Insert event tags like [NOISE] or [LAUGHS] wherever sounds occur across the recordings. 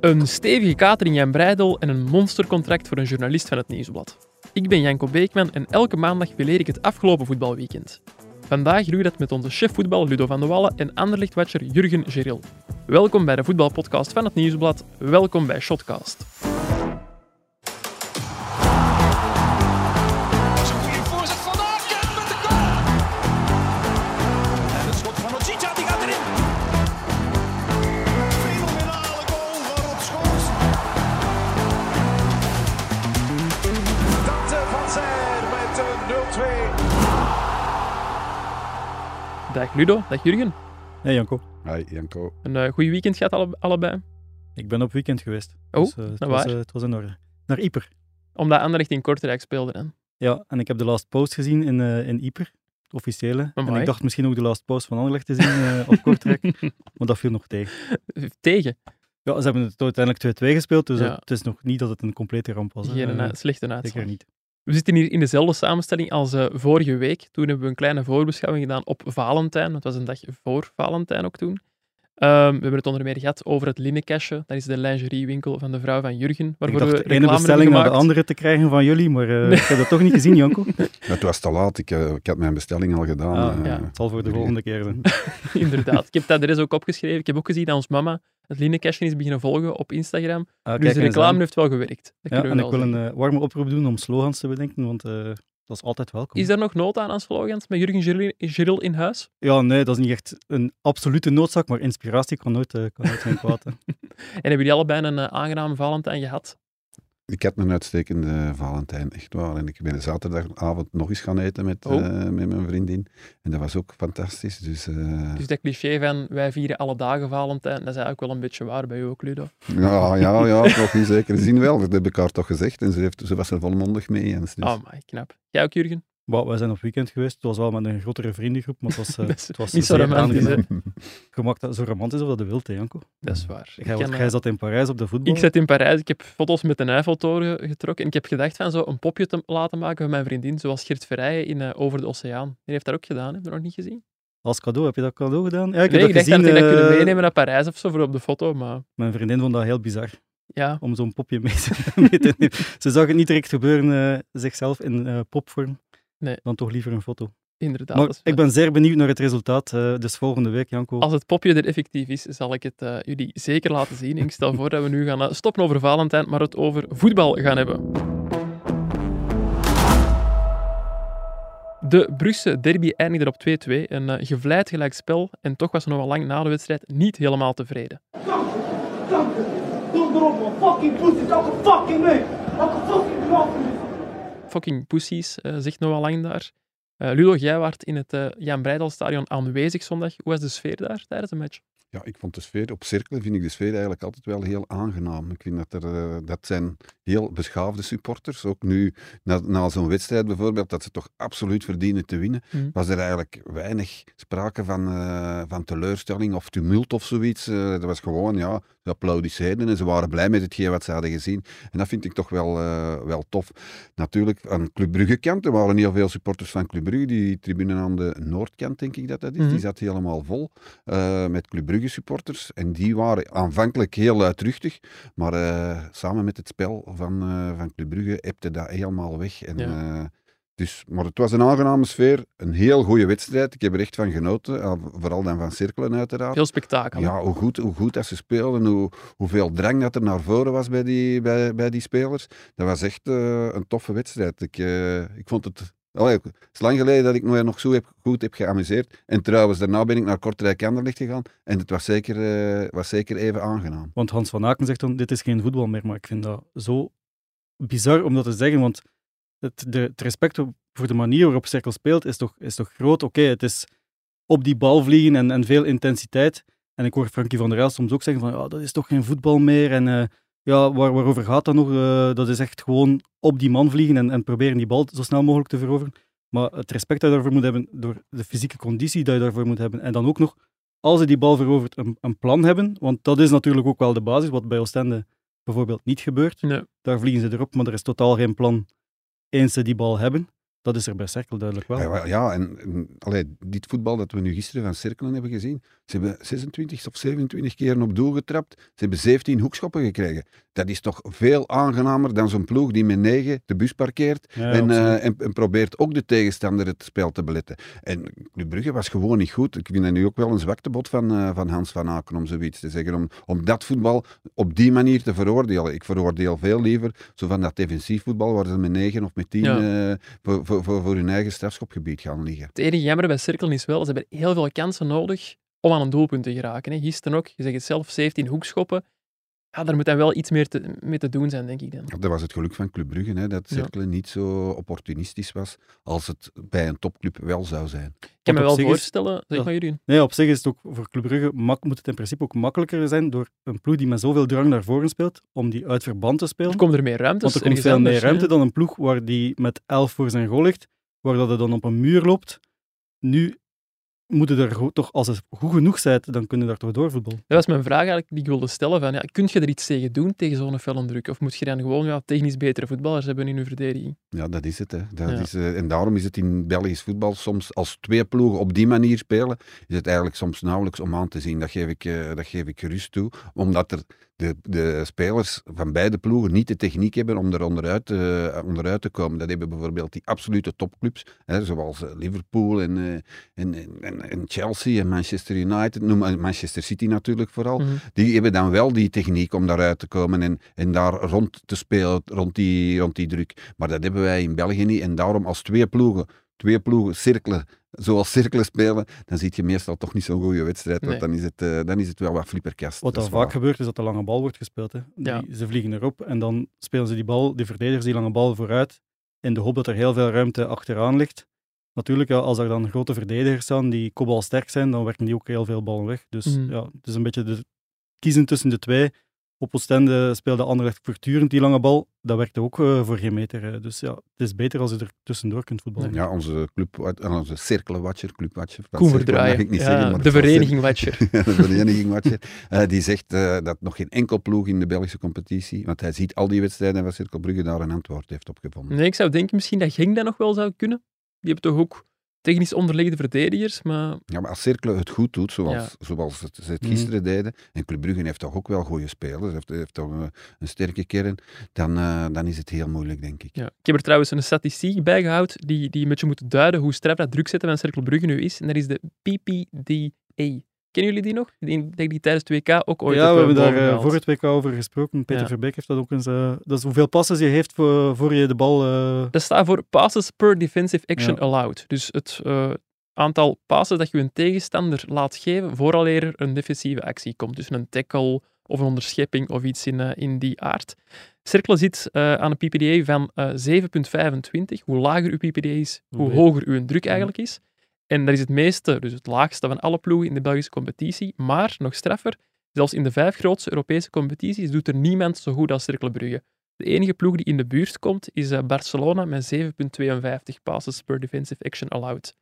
Een stevige catering in Breidel en een monstercontract voor een journalist van het Nieuwsblad. Ik ben Janko Beekman en elke maandag beleer ik het afgelopen voetbalweekend. Vandaag doe ik dat met onze chef voetbal Ludo van de Wallen en Anderlichtwatcher Jurgen Geril. Welkom bij de voetbalpodcast van het Nieuwsblad. Welkom bij Shotcast. Dag Ludo, dag Jurgen. Hey Janko, Hi Janko. Een uh, goed weekend gehad alle, allebei. ik ben op weekend geweest. Oh, dus, eh, het, naar was, waar? eh, het was in orde. Naar Yper. Omdat Anderlecht in Kortrijk speelde. Hè. Ja, en ik heb de last post gezien in, eh in Yper, de officiële. En ik dacht misschien ook de last post van Anderlecht te zien eh, op Kortrijk, [LAUGHS] maar dat viel nog tegen. Tegen. Ja, ze hebben het uiteindelijk 2-2 gespeeld, dus Ja. het is nog niet dat het een complete ramp was. hè. Geen Eh, uh, slechte uitslag. Zeker niet. We zitten hier in dezelfde samenstelling als eh, vorige week. Toen hebben we een kleine voorbeschouwing gedaan op Valentijn. Het was een dag voor Valentijn ook toen. Ehm, we hebben het onder meer gehad over het linnenkastje. Dat is de lingeriewinkel van de vrouw van Jurgen. Ik Waarvoor dacht we de ene bestelling naar de andere te krijgen van jullie, maar eh, ik heb dat toch niet gezien, Janko. [LAUGHS] Het was te laat, ik, eh, ik had mijn bestelling al gedaan. Ah, ja. Het zal voor de volgende keer zijn. [LAUGHS] [LAUGHS] Inderdaad. Ik heb dat er eens ook opgeschreven. Ik heb ook gezien dat ons mama het linnenkastje is beginnen volgen op Instagram. Ah, dus de reclame heeft wel gewerkt. Dat Ja, we en ik wil zeggen. een eh, warme oproep doen om slogans te bedenken, want eh, dat is altijd welkom. Is daar nog nood aan aan slogans met Jurgen Geril- in huis? Ja, nee, dat is niet echt een absolute noodzaak, maar inspiratie kan nooit, eh, kan nooit zijn kwaad. [LAUGHS] En hebben jullie allebei een aangename Valentijn gehad? Ik had een uitstekende Valentijn, echt waar. En ik ben zaterdagavond nog eens gaan eten met, Oh. eh, met mijn vriendin. En dat was ook fantastisch. Dus eh, Dus dat cliché van wij vieren alle dagen Valentijn, dat is eigenlijk wel een beetje waar bij u ook, Ludo. ja, ja, [LAUGHS] ja, toch in zekere zin wel. Dat heb ik haar toch gezegd. En ze, heeft, ze was er volmondig mee. Dus. Oh, my, knap. Jij ook, Jurgen? Well, wij zijn op weekend geweest. Het was wel met een grotere vriendengroep, maar het was, eh, [LAUGHS] is het was niet zo romantisch, dat zo romantisch of dat de wilt, hè, Janko. Dat is waar. Jij, ken, was- eh, jij zat in Parijs op de voetbal. Ik zat in Parijs, ik heb foto's met de Eiffeltoren getrokken en ik heb gedacht van zo een popje te laten maken van mijn vriendin, zoals Gert Verrijen in eh, Over de Oceaan. Die heeft dat ook gedaan, heb je dat nog niet gezien? Als cadeau, heb je dat cadeau gedaan? Ja, ik nee, heb ik dat dacht gezien. dat ik dat kunnen meenemen naar Parijs of zo voor op de foto, maar Mijn vriendin vond dat heel bizar, ja, om zo'n popje mee te, [LAUGHS] mee te nemen. Ze zag het niet direct gebeuren, zichzelf in popvorm. Nee. Dan toch liever een foto. inderdaad. maar ik ben zeer benieuwd naar het resultaat. eh, dus volgende week, Janko. Als het popje er effectief is, zal ik het eh, jullie zeker laten zien. Ik stel voor dat we nu gaan eh, stoppen over Valentijn, maar het over voetbal gaan hebben. De Brugse derby eindigde op 2-2. Een eh, gevleid gelijkspel en toch was ze nog wel lang na de wedstrijd niet helemaal tevreden. Kanker. Donder op, man. Fucking pussy. Elke fucking mee. Elke fucking. Fucking pussies, eh, zegt Noah Lang daar. Eh, Ludo, jij waart in het eh, Jan Breidel-stadion aanwezig zondag. Hoe was de sfeer daar tijdens de match? Ja, ik vond de sfeer, op cirkelen vind ik de sfeer eigenlijk altijd wel heel aangenaam. Ik vind dat er, eh, dat zijn heel beschaafde supporters. Ook nu, na, na zo'n wedstrijd bijvoorbeeld, dat ze toch absoluut verdienen te winnen, Mhm. was er eigenlijk weinig sprake van, eh, van teleurstelling of tumult of zoiets. Eh, dat was gewoon, ja, ze applaudisseerden en ze waren blij met hetgeen wat ze hadden gezien. En dat vind ik toch wel, wel tof. Natuurlijk, aan Club Brugge kant, er waren heel veel supporters van Club Brugge. Die tribune aan de noordkant, denk ik dat dat is, Mhm. die zat helemaal vol met Club Brugge supporters. En die waren aanvankelijk heel luidruchtig, maar eh, samen met het spel van, eh, van Club Brugge ebte dat helemaal weg. En, Ja. eh, dus, maar het was een aangename sfeer, een heel goede wedstrijd. Ik heb er echt van genoten, vooral dan van cirkelen uiteraard. Veel spektakel. Ja, hoe goed, hoe goed dat ze speelden, hoe, hoeveel drang dat er naar voren was bij die, bij, bij die spelers. Dat was echt een toffe wedstrijd. Ik, ik vond het... Allee, het is lang geleden dat ik me nog zo heb, goed heb geamuseerd. En trouwens, daarna ben ik naar Kortrijk Anderlecht gegaan. En het was zeker, eh, was zeker even aangenaam. Want Hans van Aken zegt dan, dit is geen voetbal meer. Maar ik vind dat zo bizar om dat te zeggen, want het, de, respect voor de manier waarop Cirkel speelt is toch, is toch groot. Oké, het is op die bal vliegen en, en veel intensiteit. En ik hoor Frankie van der Elst soms ook zeggen van, ja, dat is toch geen voetbal meer. En eh, ja, waar, waarover gaat dat nog? Eh, dat is echt gewoon op die man vliegen en, en proberen die bal zo snel mogelijk te veroveren. Maar het respect dat je daarvoor moet hebben, door de fysieke conditie dat je daarvoor moet hebben. En dan ook nog, als je die bal verovert, een, een plan hebben. Want dat is natuurlijk ook wel de basis, wat bij Oostende bijvoorbeeld niet gebeurt. Nee. Daar vliegen ze erop, maar er is totaal geen plan eens ze die bal hebben. Dat is er bij Cerkel duidelijk wel. Ja, ja, en, en allee, dit voetbal dat we nu gisteren van Cirkelen hebben gezien, ze hebben 26 of 27 keer op doel getrapt, ze hebben 17 hoekschoppen gekregen. Dat is toch veel aangenamer dan zo'n ploeg die met 9 de bus parkeert Ja, en, absoluut. eh, en, en probeert ook de tegenstander het spel te beletten. En Club Brugge was gewoon niet goed. Ik vind dat nu ook wel een zwaktebod van, eh, van Hans van Aken om zoiets te zeggen, om, om dat voetbal op die manier te veroordelen. Ik veroordeel veel liever zo van dat defensief voetbal waar ze met 9 of met 10 Ja. eh, voor, voor, hun eigen strafschopgebied gaan liggen. Het enige jammer bij Cirkelen is wel, ze hebben heel veel kansen nodig om aan een doelpunt te geraken. Gisteren ook, je zegt het zelf, 17 hoekschoppen. Ja, daar moet dan wel iets meer te, mee te doen zijn, denk ik dan. Ja, Dat was het geluk van Club Brugge, hè, dat Ja. Cerkelen niet zo opportunistisch was als het bij een topclub wel zou zijn. Ik kan me wel is- voorstellen, zeg Ja. maar jullie. Nee, op zich is het ook voor Club Brugge, mak- moet het in principe ook makkelijker zijn door een ploeg die met zoveel drang naar voren speelt, om die uit verband te spelen. Er komt er meer ruimte. Want er komt veel meer ruimte dan een ploeg waar die met 11 voor zijn goal ligt, waar dat hij dan op een muur loopt. Nu moeten er toch, als het goed genoeg bent, dan kunnen daar toch doorvoetballen. Dat was mijn vraag eigenlijk die ik wilde stellen. Van, ja, kun je er iets tegen doen, tegen zo'n felle druk? Of moet je dan gewoon ja, technisch betere voetballers hebben in je verdediging? Ja, dat is het. Hè. Dat Ja. is, eh, en daarom is het in Belgisch voetbal soms, als twee ploegen op die manier spelen, is het eigenlijk soms nauwelijks om aan te zien. Dat geef ik, eh, dat geef ik gerust toe. Omdat er de, de spelers van beide ploegen niet de techniek hebben om er onderuit, te- onderuit te komen. Dat hebben bijvoorbeeld die absolute topclubs, hè, zoals eh, Liverpool en, eh, en, en, en Chelsea en Manchester United, noem Manchester City natuurlijk vooral. Mhm. Die hebben dan wel die techniek om daaruit te komen en, en daar rond te spelen, rond die, rond die druk. Maar dat hebben wij in België niet. En daarom als twee ploegen, twee ploegen cirkelen, zoals cirkelen spelen, dan zie je meestal toch niet zo'n goede wedstrijd. Want dan is, het, eh, dan is het wel wat flipperkast. Wat Dat dan vaak waar. gebeurt, is dat de lange bal wordt gespeeld. Hè. Die, Ja. Ze vliegen erop en dan spelen ze die bal, die verdedigers, die lange bal vooruit, in de hoop dat er heel veel ruimte achteraan ligt. Natuurlijk, ja, als er dan grote verdedigers staan die kopbalsterk zijn, dan werken die ook heel veel ballen weg. Dus Mhm. ja, het is een beetje de, kiezen tussen de twee. Op Oostende speelde Anderlecht voortdurend die lange bal. Dat werkte ook eh, voor geen meter. Dus ja, het is beter als je er tussendoor kunt voetballen. Ja, onze, club, eh, onze cirkelenwatcher, clubwatcher. Koen verdraaien. ik niet Ja, zeggen, maar de vereniging Watcher. [LAUGHS] de vereniging Watcher, eh, die zegt eh, dat nog geen enkel ploeg in de Belgische competitie, want hij ziet al die wedstrijden van Cirkel Brugge daar een antwoord heeft op gevonden. Nee, ik zou denken misschien dat Genk dat nog wel zou kunnen. Die hebben toch ook technisch onderliggende verdedigers, maar Ja, maar als Cercle het goed doet, zoals, Ja. zoals het, ze het Mhm. gisteren deden, en Club Brugge heeft toch ook wel goede spelers, heeft, heeft toch een, een sterke kern, dan, eh, dan is het heel moeilijk, denk ik. ja. ik heb er trouwens een statistiek bij gehouden die, die een beetje moet duiden hoe straf dat druk zetten van Cercle Brugge nu is. En dat is de PPDA. Kennen jullie die nog? Ik denk die tijdens het WK ook ooit ja, we hebben eh, daar boven eh, gehaald. voor het WK over gesproken. Peter Ja. Verbeek heeft dat ook eens... eh, dat is hoeveel passen je heeft voor, voor je de bal... Dat staat voor passes per defensive action Ja. allowed. Dus het aantal passes dat je een tegenstander laat geven vooraleer er een defensieve actie komt. Dus een tackle of een onderschepping of iets in, in die aard. Cercle zit aan een PPDA van eh 7,25. Hoe lager uw PPDA is, Hoe hoger uw druk eigenlijk is. En dat is het meeste, dus het laagste van alle ploegen in de Belgische competitie. Maar, nog straffer, zelfs in de vijf grootste Europese competities doet er niemand zo goed als Cercle Brugge. De enige ploeg die in de buurt komt is eh, Barcelona met 7,52 passes per defensive action allowed.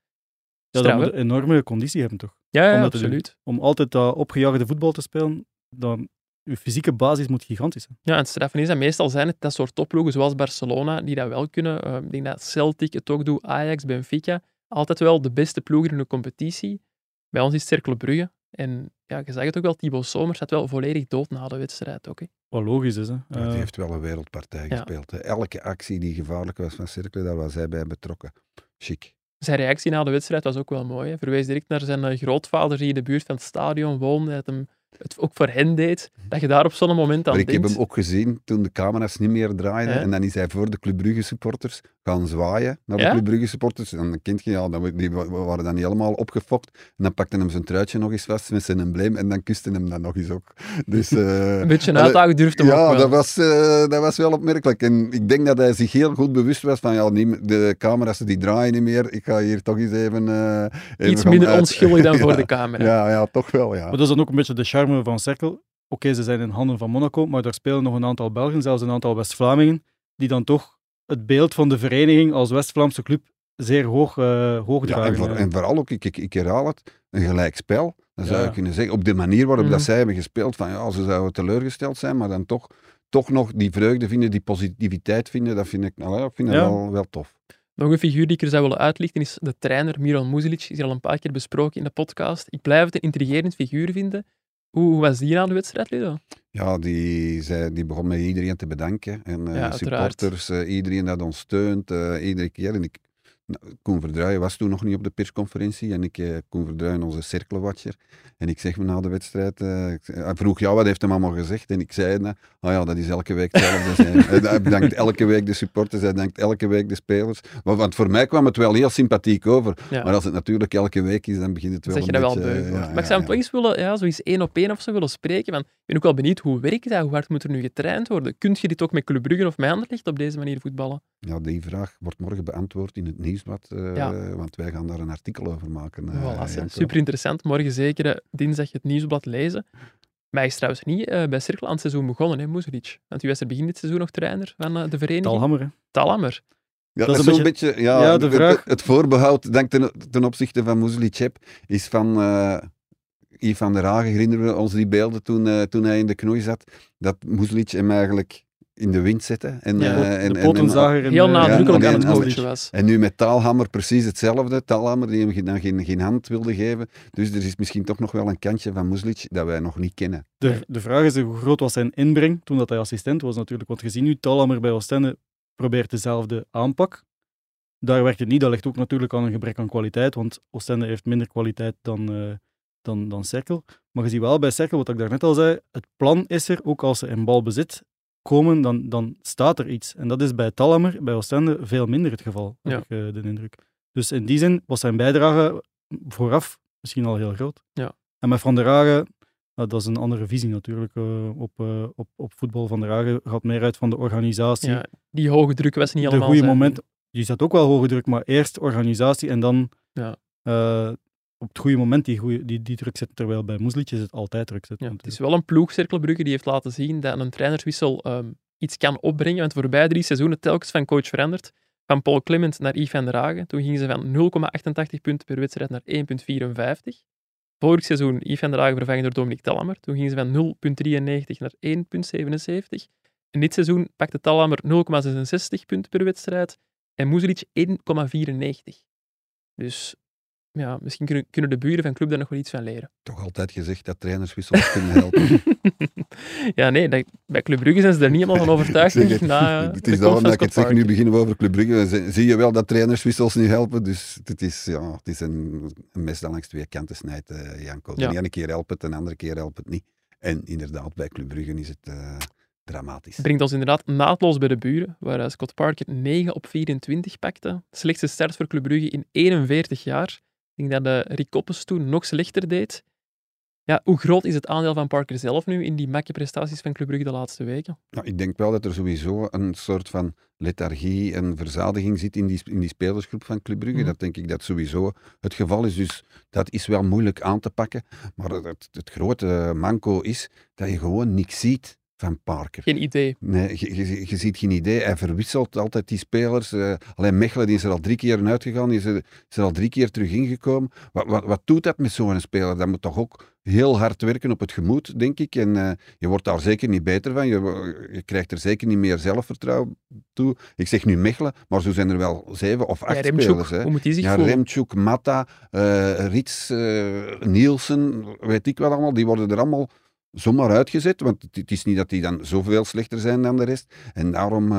ja, dat moet een enorme conditie hebben, toch? Ja, absoluut. Om altijd dat opgejaagde voetbal te spelen, dan... Je fysieke basis moet gigantisch zijn. Ja, en het straffen is dat meestal zijn het dat soort topploegen zoals Barcelona die dat wel kunnen. Eh, ik denk dat Celtic het ook doet, Ajax, Benfica. Altijd wel de beste ploegen in de competitie. Bij ons is het Cercle Brugge. En ja, je zag het ook wel, Thibaut Somers staat wel volledig dood na de wedstrijd ook. Hè. Wat logisch is, hè. Eh, die heeft wel een wereldpartij ja. gespeeld. hè. Elke actie die gevaarlijk was van Cercle, daar was hij bij betrokken. Chic. Zijn reactie na de wedstrijd was ook wel mooi. Hij verwees direct naar zijn eh, grootvader die in de buurt van het stadion woonde. Dat hem het ook voor hen deed. Dat je daar op zo'n moment aan Maar ik denkt. heb hem ook gezien toen de camera's niet meer draaiden. Ja. En dan is hij voor de Club Brugge supporters gaan zwaaien naar de Ja? Club Brugge supporters. En dan kent je, ja, dan- die wa- waren dan niet helemaal opgefokt. En dan pakte hem zijn truitje nog eens vast met zijn embleem. En dan kuste hem dan nog eens ook. Dus, [LAUGHS] eh, Een beetje een uitdaging durfde hem ook Ja, wel. dat was, eh, dat was wel opmerkelijk. En ik denk dat hij zich heel goed bewust was van ja, niet, de camera's die draaien niet meer. Ik ga hier toch eens even... eh, even Iets minder uit- onschuldig dan [LAUGHS] voor de camera. Ja, ja, toch wel, ja. Maar dat is dan ook een beetje de charme van Cercle. Oké, ze zijn in handen van Monaco, maar daar spelen nog een aantal Belgen, zelfs een aantal West-Vlamingen, die dan toch het beeld van de vereniging als West-Vlaamse club zeer hoog, eh hoog Ja, dragen. en, voor- hè. en vooral ook, ik, ik, ik herhaal het, een gelijk spel. Dan zou Ja. je kunnen zeggen, op de manier waarop Mhm. dat zij hebben gespeeld, van ja, ze zouden teleurgesteld zijn, maar dan toch, toch nog die vreugde vinden, die positiviteit vinden, dat vind ik, nou, ja, ik vind dat Ja. wel, wel tof. Nog een figuur die ik er zou willen uitlichten is de trainer Miran Muzilic. Die is hier al een paar keer besproken in de podcast. Ik blijf het een intrigerend figuur vinden. Hoe, was die na de wedstrijd, Ludo? Ja, die, zei, die begon met iedereen te bedanken. En eh, Ja, supporters, eh, iedereen dat ons steunt, eh, iedere keer. En ik, nou, Koen Verdruijen was toen nog niet op de persconferentie. En ik, eh, Koen Verdruijen, onze cirkelwatcher. En ik zeg me na de wedstrijd, eh, ik hij vroeg, ja, wat heeft hem allemaal gezegd? En ik zei, nou, oh ja, dat is elke week hetzelfde. zijn. Hij- [LAUGHS] hij bedankt elke week de supporters, hij bedankt elke week de spelers. Maar, want voor mij kwam het wel heel sympathiek over. Ja. Maar als het natuurlijk elke week is, dan begint het wel zeg je dat wel beu eh, ja, maar ik zou hem toch eens willen, ja, zoiets één op één of zo willen spreken. Want ik ben ook wel benieuwd, hoe werkt dat? Hoe hard moet er nu getraind worden? Kunt je dit ook met Club Brugge of met Anderlecht op deze manier voetballen? Ja, die vraag wordt morgen beantwoord in het nieuwsblad, eh, Ja. want wij gaan daar een artikel over maken. eh, Voilà, Janko. super interessant. Morgen zeker eh, dinsdag het nieuwsblad lezen. Maar hij is trouwens niet eh, bij Cirkel aan het seizoen begonnen, hè, Muzelic. Want u was er begin dit seizoen nog trainer van eh, de vereniging. Talhammer, hè. Talhammer. Ja, Dat dat, is is een beetje, ja, ja, de het- vraag- Het, het voorbehoud denk ten, ten opzichte van Chep is van eh Yves van der Hagen. Herinneren we ons die beelden toen, eh, toen hij in de knoei zat? Dat Moeslic hem eigenlijk in de wind zette. En, Ja, eh, en, de en- potenzager. en, Heel eh, nadrukkelijk ja, aan het en- en- coachen was. En nu met Taalhammer precies hetzelfde. Taalhammer die hem dan geen, geen hand wilde geven. Dus er is misschien toch nog wel een kantje van Moeslic dat wij nog niet kennen. De, de vraag is hoe groot was zijn inbreng toen dat hij assistent was natuurlijk. Want gezien nu Talhammer bij Oostende probeert dezelfde aanpak. Daar werkt het niet. Dat ligt ook natuurlijk aan een gebrek aan kwaliteit. Want Oostende heeft minder kwaliteit dan, eh dan, dan Cerkel. Maar je ziet wel bij Cerkel, wat ik daarnet al zei, het plan is er, ook als ze in balbezit komen, dan, dan staat er iets. En dat is bij Talhammer, bij Oostende, veel minder het geval, heb ik eh, de indruk. Dus in die zin was zijn bijdrage vooraf misschien al heel groot. Ja. En met Van der Hagen, nou, dat is een andere visie natuurlijk eh, op, eh, op, op voetbal. Van der Hagen gaat meer uit van de organisatie. Ja, die hoge druk was niet de allemaal goede zijn- moment. Die zat ook wel hoge druk, maar eerst organisatie en dan Ja. Op het goede moment die, goeie, die, die druk zetten. Terwijl bij Moeslic is het altijd druk. Ja, het is wel een ploeg, Cirkelbrugge, die heeft laten zien dat een trainerswissel ehm, iets kan opbrengen. Want de voorbije drie seizoenen telkens van coach veranderd. Van Paul Clement naar Yves van der Hagen. Toen gingen ze van 0,88 punten per wedstrijd naar 1,54. Vorig seizoen Yves van der Hagen vervangen door Dominique Talhammer. Toen gingen ze van 0,93 naar 1,77. En dit seizoen pakte Talhammer 0,66 punten per wedstrijd en Muzelic 1,94. Dus ja, misschien kunnen, kunnen de buren van club daar nog wel iets van leren. Toch altijd gezegd dat trainerswissels kunnen helpen. [LAUGHS] ja, nee, dat, bij Club Brugge zijn ze er niet helemaal van overtuigd. Ik zeg na, [LAUGHS] het is daarom dat ik het zeg, nu beginnen we over Club Brugge. Zie- je wel dat trainerswissels niet helpen. Dus het is, ja, het is een, een mes dat langs twee kanten snijdt, eh, Janko. De Ja. ene keer helpt het, de andere keer helpt het niet. En inderdaad, bij Club Brugge is het eh, dramatisch. Brengt ons inderdaad naadloos bij de buren, waar eh, Scott Parker 9 op 24 pakte. Slechtste start voor Club Brugge in 41 jaar. Ik denk dat de Rick Koppes toen nog slechter deed. Ja, hoe groot is het aandeel van Parker zelf nu in die makke prestaties van Club Brugge de laatste weken? Nou, ik denk wel dat er sowieso een soort van lethargie en verzadiging zit in die, in die spelersgroep van Club Brugge. Mhm. Dat denk ik dat sowieso het geval is. Dus dat is wel moeilijk aan te pakken. Maar het, het, het grote manco is dat je gewoon niks ziet van Parker. Geen idee. Nee, je, je, je ziet geen idee. Hij verwisselt altijd die spelers. Eh, alleen Mechelen die is er al drie keer uitgegaan, die is er, is er al drie keer terug ingekomen. Wat, wat, wat doet dat met zo'n speler? Dat moet toch ook heel hard werken op het gemoed, denk ik. En eh, je wordt daar zeker niet beter van. Je, je krijgt er zeker niet meer zelfvertrouwen toe. Ik zeg nu Mechelen, maar zo zijn er wel zeven of acht Ja, Remchuk, spelers. Hè. hoe moet die zich Ja, voelen? Remchuk, Matta, eh Rits, Nielsen, weet ik wel allemaal. Die worden er allemaal zomaar uitgezet. Want het, is niet dat die dan zoveel slechter zijn dan de rest. En daarom eh,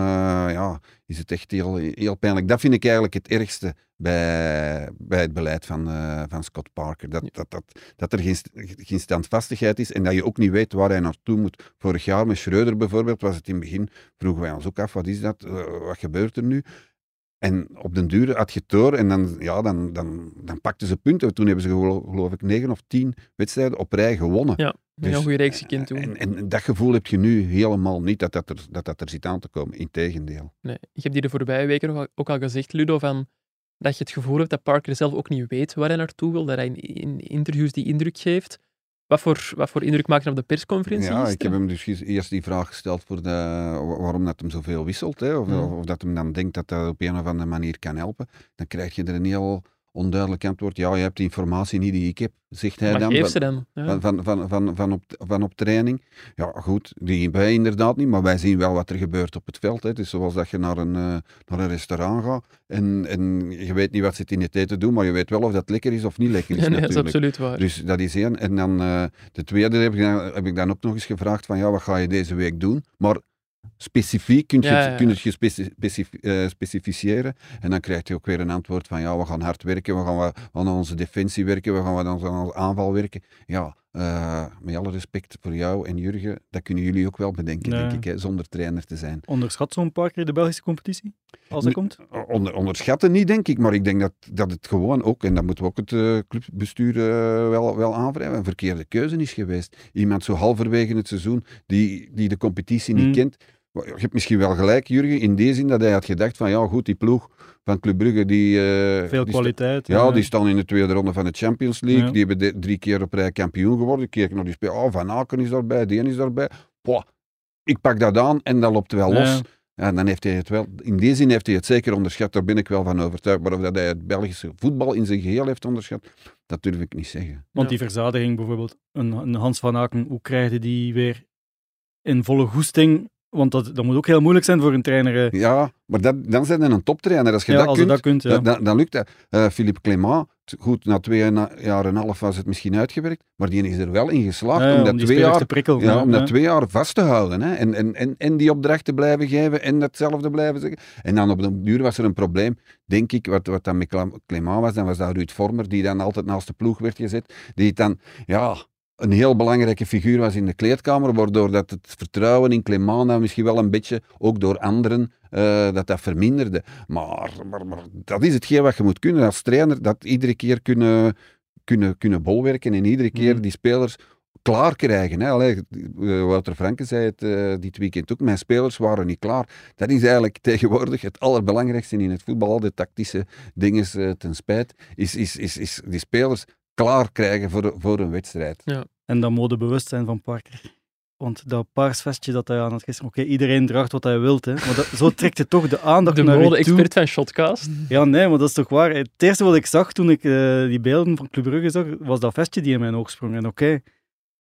ja, is het echt heel, heel pijnlijk. Dat vind ik eigenlijk het ergste bij, bij het beleid van, eh, van Scott Parker. Dat, dat, dat, dat er geen, geen standvastigheid is en dat je ook niet weet waar hij naartoe moet. Vorig jaar met Schreuder bijvoorbeeld was het in het begin, vroegen wij ons ook af, wat is dat? Eh, wat gebeurt er nu? En op den duur had je door en dan, ja, dan, dan, dan pakten ze punten. Toen hebben ze gelo- geloof ik negen of tien wedstrijden op rij gewonnen. Ja, Een heel goede reeks toen. En, en dat gevoel heb je nu helemaal niet, dat dat er, dat dat er zit aan te komen. Integendeel. Nee, ik heb die de voorbije weken ook al, gezegd, Ludo, van dat je het gevoel hebt dat Parker zelf ook niet weet waar hij naartoe wil, dat hij in, in interviews die indruk geeft. Wat voor, wat voor indruk maakt hij op de persconferentie? Ja, ik heb hem dus eerst die vraag gesteld voor de, wa- waarom dat hem zoveel wisselt. Hè, of, of dat hem dan denkt dat dat op een of andere manier kan helpen. Dan krijg je er een heel onduidelijk antwoord. Ja, je hebt de informatie niet die ik heb, zegt hij Maar dan. geef van- ze dan. Ja. van, van, van, van, van, op, van op training. Ja, goed, die wij inderdaad niet, maar wij zien wel wat er gebeurt op het veld. Hè. Het is zoals dat je naar een, eh, naar een restaurant gaat en, en je weet niet wat ze in het eten doen, maar je weet wel of dat lekker is of niet lekker is [LAUGHS] Ja, nee, dat is absoluut waar. Dus dat is één. En dan eh, de tweede heb ik, dan, heb ik dan ook nog eens gevraagd van ja, wat ga je deze week doen? Maar specifiek kun je, Ja, het- ja, ja. kun je specif- eh, specificeren. En dan krijg je ook weer een antwoord van ja, we gaan hard werken, we gaan wat aan onze defensie werken, we gaan wat aan onze aanval werken. Ja, eh, met alle respect voor jou en Jurgen, dat kunnen jullie ook wel bedenken, Ja. denk ik, hè, zonder trainer te zijn. Onderschat zo'n paar keer de Belgische competitie, als er komt. Onder, onderschatten niet, denk ik, maar ik denk dat, dat het gewoon ook, en dat moeten we ook het eh, clubbestuur wel, wel aanwrijven, een verkeerde keuze is geweest. Iemand zo halverwege het seizoen die, die de competitie niet Mm. kent. Je hebt misschien wel gelijk, Jurgen, in die zin dat hij had gedacht van ja, goed, die ploeg van Club Brugge, die... eh, Veel die kwaliteit. ja, die staan in de tweede ronde van de Champions League. Ja. Die hebben de- drie keer op rij kampioen geworden. Ik keek naar die speel. Oh, Van Aken is daarbij, die is daarbij. Poh, ik pak dat aan en dat loopt wel los. Ja, dan heeft hij het wel, in die zin heeft hij het zeker onderschat, daar ben ik wel van overtuigd. Maar of dat hij het Belgische voetbal in zijn geheel heeft onderschat, dat durf ik niet zeggen. Want Ja. die verzadiging bijvoorbeeld, een, een Hans van Aken, hoe krijg je die weer in volle goesting? Want dat, dat moet ook heel moeilijk zijn voor een trainer. eh. Ja, maar dat, dan zijn hij een toptrainer. Als je Ja, dat als kunt, dat kunt, ja. dan, lukt dat. Eh, Philippe Clément, goed, na twee jaar en een half was het misschien uitgewerkt, maar die is er wel in geslaagd Ja, om dat twee jaar prikkelen. Ja, om dat twee jaar vast te houden. Hè? En, en, en, en die opdracht te blijven geven en hetzelfde blijven zeggen. En dan op de duur was er een probleem, denk ik, wat, wat dan met Clément was. Dan was dat Ruud Vormer, die dan altijd naast de ploeg werd gezet. Die dan, ja, een heel belangrijke figuur was in de kleedkamer, waardoor dat het vertrouwen in Clément dan misschien wel een beetje, ook door anderen, eh, dat dat verminderde. Maar, maar, maar dat is hetgeen wat je moet kunnen als trainer, dat iedere keer kunnen, kunnen, kunnen bolwerken en iedere keer Mm. die spelers klaar krijgen. Hè. Allee, eh, Wouter Franke zei het eh, dit weekend ook, mijn spelers waren niet klaar. Dat is eigenlijk tegenwoordig het allerbelangrijkste in het voetbal, al de tactische dingen ten spijt, is, is, is, is die spelers klaar krijgen voor, voor een wedstrijd. En dat modebewustzijn van Parker. Want dat paarsvestje dat hij aan had gisteren, oké, iedereen draagt wat hij wilt, hè. maar dat, zo trekt het toch de aandacht De naar je toe. mode-expert van Shotcast. Ja, nee, maar dat is toch waar. Het eerste wat ik zag toen ik eh, die beelden van Club Brugge zag, was dat vestje die in mijn oog sprong. En oké,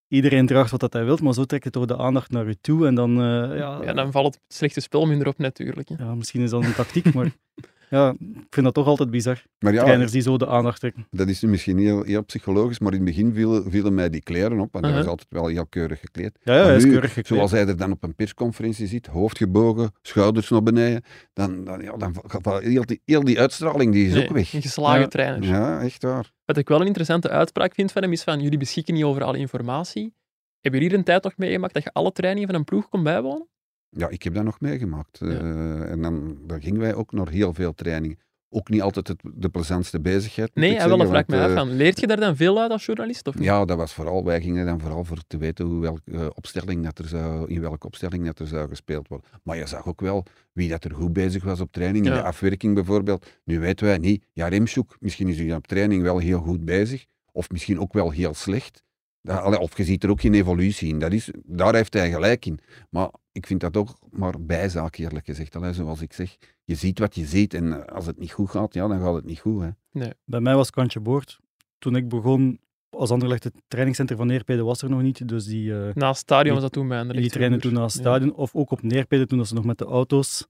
iedereen draagt wat dat hij wilt, maar zo trekt het toch de aandacht naar je toe. En dan, eh, ja, Ja, dan valt het slechte spel minder op natuurlijk. hè. ja, misschien is dat een tactiek, maar [LAUGHS] ja, ik vind dat toch altijd bizar. Maar ja, Trainers die zo de aandacht trekken. dat is nu misschien heel, heel psychologisch, maar in het begin vielen, vielen mij die kleren op, want hij Uh-huh. was altijd wel heel keurig gekleed. Ja, hij is nu, keurig gekleed. Zoals hij er dan op een persconferentie zit, hoofd gebogen, schouders naar beneden, dan, dan, ja, dan va- heel, die, heel die uitstraling die is Nee, ook weg. Een geslagen Ja. trainer. Ja, echt waar. Wat ik wel een interessante uitspraak vind van hem is van jullie beschikken niet over alle informatie. Hebben jullie hier een tijd nog meegemaakt dat je alle trainingen van een ploeg kon bijwonen? Ja, ik heb dat nog meegemaakt. Ja. Eh, en dan, dan gingen wij ook naar heel veel trainingen. Ook niet altijd het, de plezantste bezigheid. Nee, hij wel, dat zeggen, vraag me want, af. eh, Van, leert je daar dan veel uit als journalist? Of niet? Ja, dat was vooral, wij gingen dan vooral voor te weten hoe welke eh, opstelling dat er zou, in welke opstelling dat er zou gespeeld worden. Maar je zag ook wel wie dat er goed bezig was op training. In Ja. de afwerking bijvoorbeeld. Nu weten wij niet, ja, Remshoek, misschien is hij op training wel heel goed bezig. Of misschien ook wel heel slecht. Dat- Of je ziet er ook geen evolutie in. Dat is, daar heeft hij gelijk in. Maar ik vind dat ook maar bijzaak, eerlijk gezegd. Allee, zoals ik zeg, je ziet wat je ziet. En eh, als het niet goed gaat, ja, dan gaat het niet goed. Hè. Bij mij was het kantje boord. Toen ik begon, als Anderlecht, het trainingscentrum van Neerpede was er nog niet. Dus die, eh, Na het stadion Die- was dat toen bij Anderlecht die trainen toen het stadion. Of ook op Neerpede, toen dat ze nog met de auto's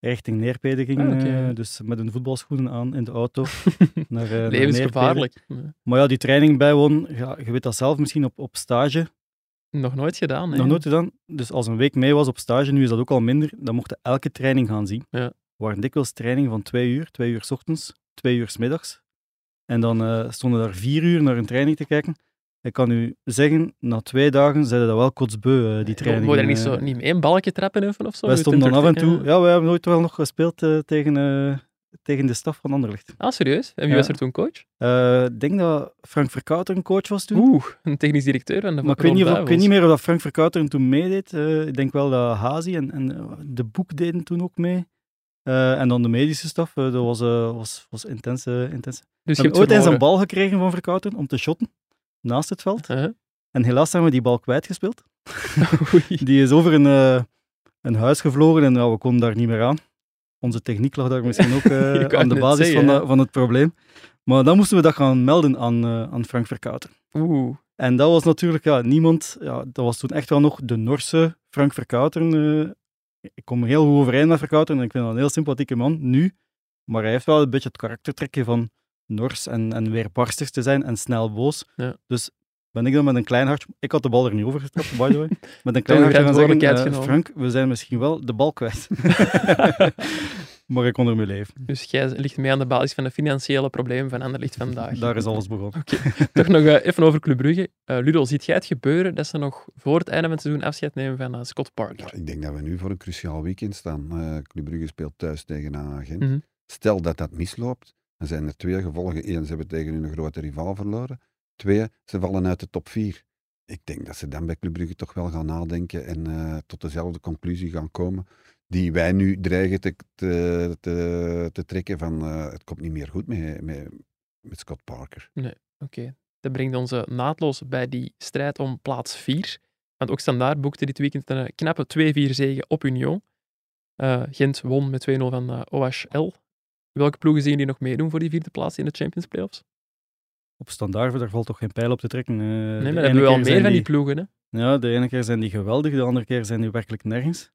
richting Neerpede gingen. Ah, eh, dus met hun voetbalschoenen aan in de auto. [LAUGHS] naar, eh, Levensgevaarlijk. Neerpede. Maar ja, die training bijwonen, ja, je weet dat zelf misschien op, op stage. Nog nooit gedaan. Nee. Nog nooit gedaan. Dus als een week mee was op stage, nu is dat ook al minder, dan mochten elke training gaan zien. Ja. Waren dikwijls trainingen van twee uur, twee uur s ochtends, twee uur s middags. En dan eh, stonden daar vier uur naar een training te kijken. Ik kan u zeggen, na twee dagen zeiden dat wel kotsbeu, eh, die training. Moet je er niet, eh. zo, niet een balkje trappen even of zo? Wij stonden dan af en toe... Ja, wij hebben nooit wel nog gespeeld tegen, tegen de staf van Anderlecht. Ah, serieus? En wie Ja. was er toen coach? Eh, Ik denk dat Frank Verkouter een coach was toen. Oeh, een technisch directeur van de Maar ik weet, niet of, ik weet niet meer of dat Frank Verkouteren toen meedeed. Eh, ik denk wel dat Hazi en, en eh, de boek deden toen ook mee. En dan de medische staf, dat was, was, was intense. intense. Dus je hebt ooit eens een bal gekregen van Verkouteren om te shotten, naast het veld. Huh? En helaas hebben we die bal kwijtgespeeld. [LAUGHS] Die is over een, een huis gevlogen en ja, we konden daar niet meer aan. Onze techniek lag daar misschien [LAUGHS] ook eh, aan de basis zeggen, van, de- van het probleem. Maar dan moesten we dat gaan melden aan, eh, aan Frank Verkouter. Oeh. En dat was natuurlijk ja, niemand, ja, dat was toen echt wel nog de Norse Frank Verkouteren. eh. ik kom heel goed overeen met Verkouteren en ik vind dat een heel sympathieke man, nu. Maar hij heeft wel een beetje het karaktertrekje van Nors en, en weerbarstig te zijn en snel boos. Ja. Dus ben ik dan met een klein hartje, ik had de bal er niet over getrapt, by the way, met een klein hartje gaan zeggen, genomen. Frank, we zijn misschien wel de bal kwijt. [LAUGHS] maar ik kon ermee leven. Dus jij ligt mee aan de basis van de financiële problemen van Anderlicht vandaag. Daar is alles begonnen. [LAUGHS] Toch nog eh, even over Club Brugge. Eh, Ludo, ziet jij het gebeuren dat ze nog voor het einde van het seizoen afscheid nemen van Scott Parker? Ja, ik denk dat we nu voor een cruciaal weekend staan. Eh Club Brugge speelt thuis tegen een agent. Mhm. Stel dat dat misloopt, dan zijn er twee gevolgen. Eén, ze hebben tegen hun grote rivaal verloren. Twee, ze vallen uit de top vier. Ik denk dat ze dan bij Club Brugge toch wel gaan nadenken en eh, tot dezelfde conclusie gaan komen die wij nu dreigen te, te, te, trekken van eh, het komt niet meer goed met, met, met Scott Parker. Oké, dat brengt ons eh, naadloos bij die strijd om plaats 4. Want ook Standaard boekte dit weekend een knappe 2-4 zege op Union. Eh, Gent won met 2-0 van OHL. Welke ploegen zien jullie nog meedoen voor die vierde plaats in de Champions Playoffs? Op standaard, daar valt toch geen pijl op te trekken. Eh, Nee, maar ene hebben we keer meer zijn van die ploegen. Hè? Ja, de ene keer zijn die geweldig, de andere keer zijn die werkelijk nergens.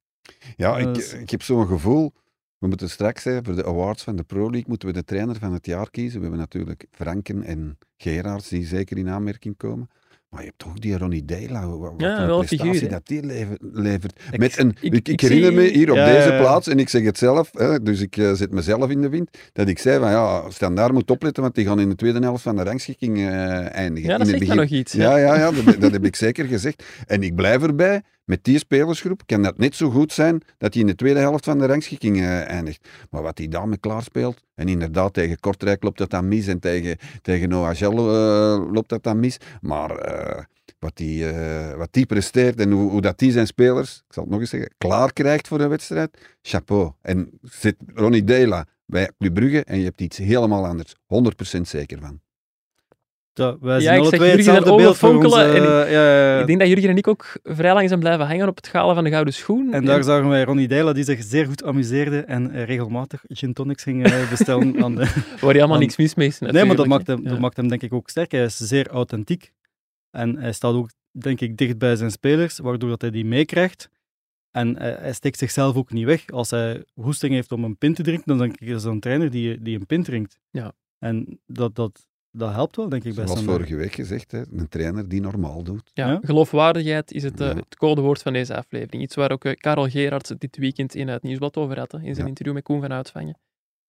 Ja, ik, ik heb zo'n gevoel. We moeten straks, hè, voor de awards van de Pro League, moeten we de trainer van het jaar kiezen. We hebben natuurlijk Franken en Gerards, die zeker in aanmerking komen. Maar je hebt toch die Ronnie Deila, wat, wat Ja, wel een prestatie figuur, dat die lever- levert. Ik- Met een, ik- ik, ik, ik herinner zie- me hier op Ja, deze ja, plaats, en ik zeg het zelf, hè, dus ik eh, zet mezelf in de wind, dat ik zei van ja, Standaard moet opletten, want die gaan in de tweede helft van de rangschikking eh, eindigen. Ja, dat in het zegt me nog iets. ja, ja, ja dat, dat heb ik [LAUGHS] zeker gezegd. En ik blijf erbij, met die spelersgroep kan dat net zo goed zijn dat hij in de tweede helft van de rangschikking eh, eindigt. Maar wat hij daarmee klaarspeelt, en inderdaad tegen Kortrijk loopt dat dan mis en tegen, tegen eh, loopt dat dan mis. Maar eh, wat die, wat die presteert en hoe, hoe dat die zijn spelers, ik zal het nog eens zeggen, klaar krijgt voor een wedstrijd, chapeau. En zit Ronnie Deila bij Club Brugge en je hebt iets helemaal anders. 100% zeker van. Ja, wij Ja, zien ik alle zeg twee Jurgen hetzelfde beeld voor ons. eh, ja, ja, ja. Ik denk dat Jurgen en ik ook vrij lang zijn blijven hangen op het galen van de Gouden Schoen. En daar zagen wij Ronnie Deila, die zich zeer goed amuseerde en eh, regelmatig gin tonics ging eh, bestellen. aan de... [LAUGHS] waar je helemaal aan- niks mis mee is. Nee, maar dat maakt, hem, Ja. dat maakt hem denk ik ook sterk. Hij is zeer authentiek. En hij staat ook, denk ik, dicht bij zijn spelers, waardoor dat hij die meekrijgt. En hij, hij steekt zichzelf ook niet weg. Als hij hoesting heeft om een pint te drinken, dan denk ik, is dat een trainer die, die een pint drinkt. Ja. En dat, dat, dat helpt wel, denk ik, Zoals Standaard. vorige week gezegd, hè, een trainer die normaal doet. Ja, Ja. geloofwaardigheid is het, eh, Ja. het codewoord van deze aflevering. Iets waar ook eh, Karel Gerards dit weekend in het Nieuwsblad over had, hè, in zijn Ja. interview met Koen van Uitvangen.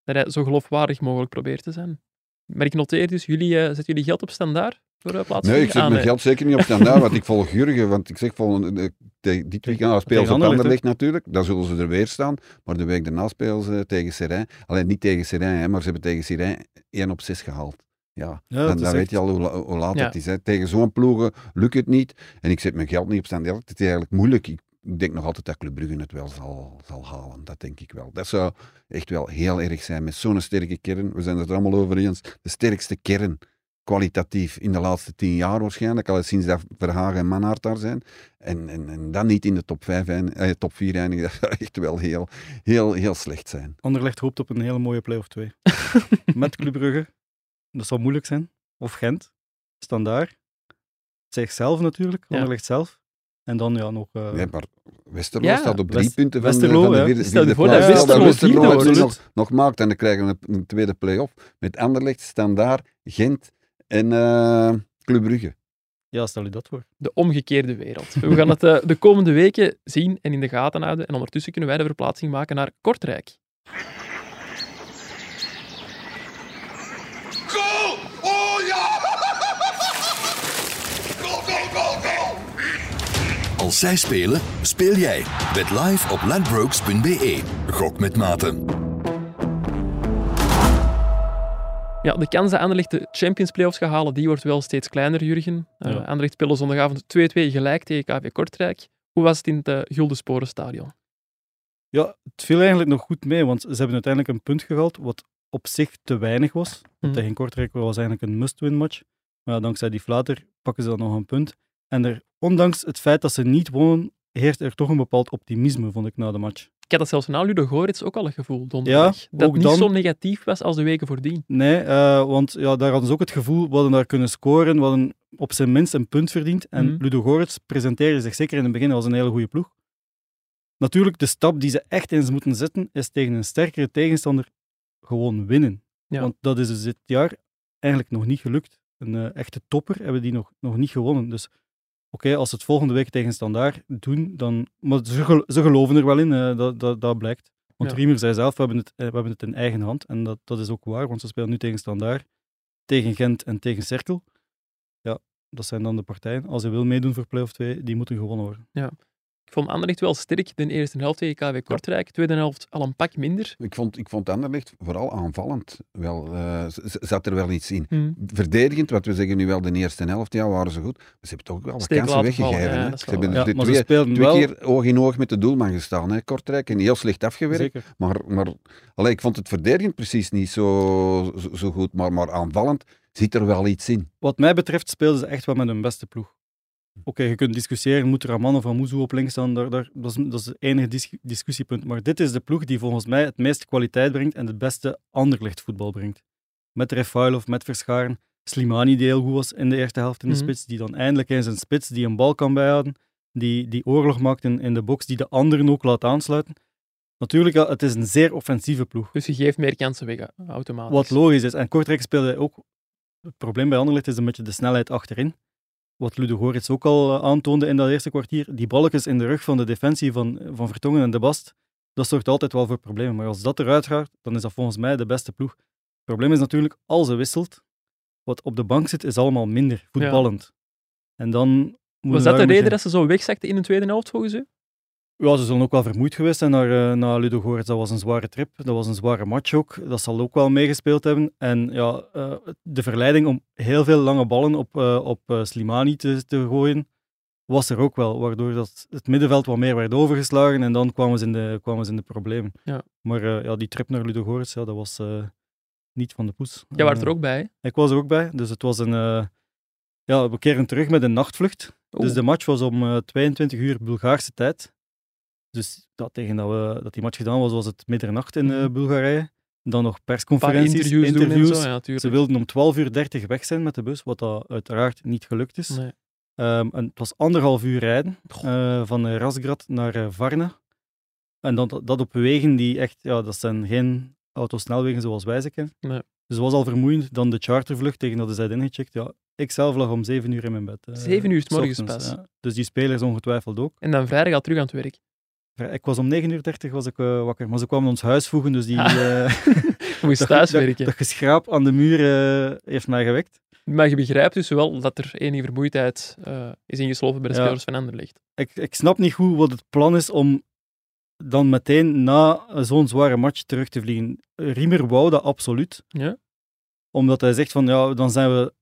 Dat hij zo geloofwaardig mogelijk probeert te zijn. Maar ik noteer dus, jullie, eh, zetten jullie geld op standaard voor uh, plaats Nee, ik zet Ah, mijn geld zeker niet op standaard, want ik volg Jurgen. Want ik zeg, volgende, eh, te- dit weekend spelen ze op Anderlecht, natuurlijk. Dan zullen ze er weer staan. Maar de week daarna spelen ze tegen Serijn. Alleen niet tegen Serijn, hè, maar ze hebben tegen Serijn 1 op 6 gehaald. Ja, dan, is dan echt- weet je al hoe, la- hoe laat Ja. het is. Hè. Tegen zo'n ploegen lukt het niet. En ik zet mijn geld niet op standaard. Het is eigenlijk moeilijk. Ik, denk nog altijd dat Club Brugge het wel zal, zal halen. Dat denk ik wel. Dat zou echt wel heel erg zijn met zo'n sterke kern. We zijn het er allemaal over eens. De sterkste kern kwalitatief in de laatste tien jaar waarschijnlijk, al sinds dat Verhagen en Manhart daar zijn. En, en, en dan niet in de top, vijf, eind- eh, top 4 eindigen, [LAUGHS] dat zou echt wel heel, heel, heel slecht zijn. Anderlecht hoopt op een hele mooie play-off 2. [LAUGHS] Met Club Brugge. Dat zal moeilijk zijn. Of Gent. Standaard. Zichzelf natuurlijk. Ja. Anderlecht zelf. En dan ja, nog... eh, Nee, maar Westerlo Ja, staat op drie West- punten van, de- Westerlo, van de ja. vierde, Stel je voor dat Westerlo het wordt. nog, nog maakt en dan krijgen we een, een tweede play-off met Anderlecht, Standaard, Gent en eh Club Brugge. ja, stel je dat voor. De omgekeerde wereld. We gaan het eh, de komende weken zien en in de gaten houden. En ondertussen kunnen wij de verplaatsing maken naar Kortrijk. Goal! Oh ja! Goal, goal, goal, goal! Als zij spelen, speel jij. Bet live op ladbrokes.be. Gok met maten. Ja, de kans dat Anderlecht de Champions Playoffs gaat halen, die wordt wel steeds kleiner, Jurgen. Uh, Ja. Anderlecht speelde zondagavond 2-2 gelijk tegen KV Kortrijk. Hoe was het in het uh, Gulden Sporenstadion? Ja, het viel eigenlijk nog goed mee, want ze hebben uiteindelijk een punt gehaald, wat op zich te weinig was. Mhm. Tegen Kortrijk was eigenlijk een must-win match. Maar ja, dankzij die flater pakken ze dan nog een punt. En er, ondanks het feit dat ze niet wonnen, heerst er toch een bepaald optimisme, vond ik, na de match. Ik had dat zelfs na Ludo Gorits ook al het gevoel, donderdag. Ja, dat ook niet dan- zo negatief was als de weken voordien. Nee, eh, want ja, daar hadden ze ook het gevoel, we hadden daar kunnen scoren, we hadden op zijn minst een punt verdiend. En Mhm. Ludo Gorets presenteerde zich zeker in het begin als een hele goede ploeg. Natuurlijk, de stap die ze echt eens moeten zetten, is tegen een sterkere tegenstander gewoon winnen. Ja. Want dat is dus dit jaar eigenlijk nog niet gelukt. Een eh, echte topper hebben die nog, nog niet gewonnen. Dus oké, als ze het volgende week tegen Standaard doen, dan... Maar ze, gel- ze geloven er wel in, dat, dat, dat blijkt. Want Ja. Riemer zei zelf, we hebben, het, eh, we hebben het in eigen hand. En dat, dat is ook waar, want ze spelen nu tegen Standaard, tegen Gent en tegen Cerkel. Ja, dat zijn dan de partijen. Als ze wil meedoen voor play-off 2, die moeten gewonnen worden. Ik vond Anderlecht wel sterk de eerste helft tegen KW Kortrijk. Tweede helft al een pak minder. Ik vond, ik vond Anderlecht vooral aanvallend wel, eh, z- zat er wel iets in. Hm. Verdedigend, wat we zeggen nu wel de eerste helft, ja, waren ze goed. Maar ze hebben toch ook wel wat Steek kansen vallen, weggegeven. ja, Ze hebben. Ja, er ze twee, speelden twee wel... keer oog in oog met de doelman gestaan, hè, Kortrijk. En heel slecht afgewerkt. Zeker. Maar, maar allee, ik vond het verdedigend precies niet zo, zo, zo goed. Maar, maar aanvallend zit er wel iets in. Wat mij betreft speelden ze echt wel met hun beste ploeg. Oké, je kunt discussiëren, moet er Raman of Amuzu op links staan, daar, daar, dat, is, dat is het enige dis- discussiepunt. Maar dit is de ploeg die volgens mij het meeste kwaliteit brengt en het beste anderlicht voetbal brengt. Met Refailov, met Verscharen, Slimani die heel goed was in de eerste helft in de Mhm. spits, die dan eindelijk eens een spits die een bal kan bijhouden, die, die oorlog maakt in, in de box, die de anderen ook laat aansluiten. Natuurlijk, het is een zeer offensieve ploeg. Dus je geeft meer kansen weg, automatisch. Wat logisch is. En Kortrijk speelde ook... Het probleem bij Anderlecht is een beetje de snelheid achterin. Wat Ludo Gorits ook al eh, aantoonde in dat eerste kwartier. Die balkjes in de rug van de defensie van, van Vertongen en De Bast, dat zorgt altijd wel voor problemen. Maar als dat eruit gaat, dan is dat volgens mij de beste ploeg. Het probleem is natuurlijk, als ze wisselt, wat op de bank zit, is allemaal minder voetballend. En dan... Was dat de reden dat ze zo wegzakten in de tweede helft, volgens u? Ja, ze zullen ook wel vermoeid geweest zijn naar, eh, naar Ludo Gorets. Dat was een zware trip. Dat was een zware match ook. Dat zal ook wel meegespeeld hebben. En ja, eh, de verleiding om heel veel lange ballen op, eh, op Slimani te, te gooien, was er ook wel. Waardoor dat het middenveld wat meer werd overgeslagen en dan kwamen ze in de, kwamen ze in de problemen. Ja. Maar ja, die trip naar Ludo Gorets, ja, dat was niet van de poes. Jij was er ook bij. ik was er ook bij, dus het was een... ja, we keren terug met een nachtvlucht. Dus de match was om eh, 22 uur Bulgaarse tijd. Dus dat, tegen dat, we, dat die match gedaan was, was het middernacht in eh, Mhm. Bulgarije. Dan nog persconferenties, interviews, zo, ja. Ze wilden om 12 uur 30 weg zijn met de bus, wat dat uiteraard niet gelukt is. Nee. Ehm, en het was anderhalf uur rijden eh, van Razgrad naar eh, Varna. En dat, dat op wegen die echt, ja, dat zijn geen autosnelwegen zoals wij ze kennen. Nee. Dus het was al vermoeiend. Dan de chartervlucht tegen dat ze zijn ingecheckt. Ja, ik zelf lag om 7 uur in mijn bed. Zeven uur 's morgens pas. ja. Dus die spelers ongetwijfeld ook. En dan vrijdag al terug aan het werk. Ik was om 9 uur 30 was ik eh, wakker, maar ze kwamen ons huis voegen, dus die, Ah. eh, [LAUGHS] [LAUGHS] moest dat, thuis dat- werken. dat geschraap aan de muur eh, heeft mij gewekt. Maar je begrijpt dus wel dat er enige vermoeidheid eh, is ingeslopen bij de Ja. spelers van Anderlecht. Ik, ik snap niet goed wat het plan is om dan meteen na zo'n zware match terug te vliegen. Riemer wou dat absoluut. Ja? Omdat hij zegt van, ja, dan zijn we...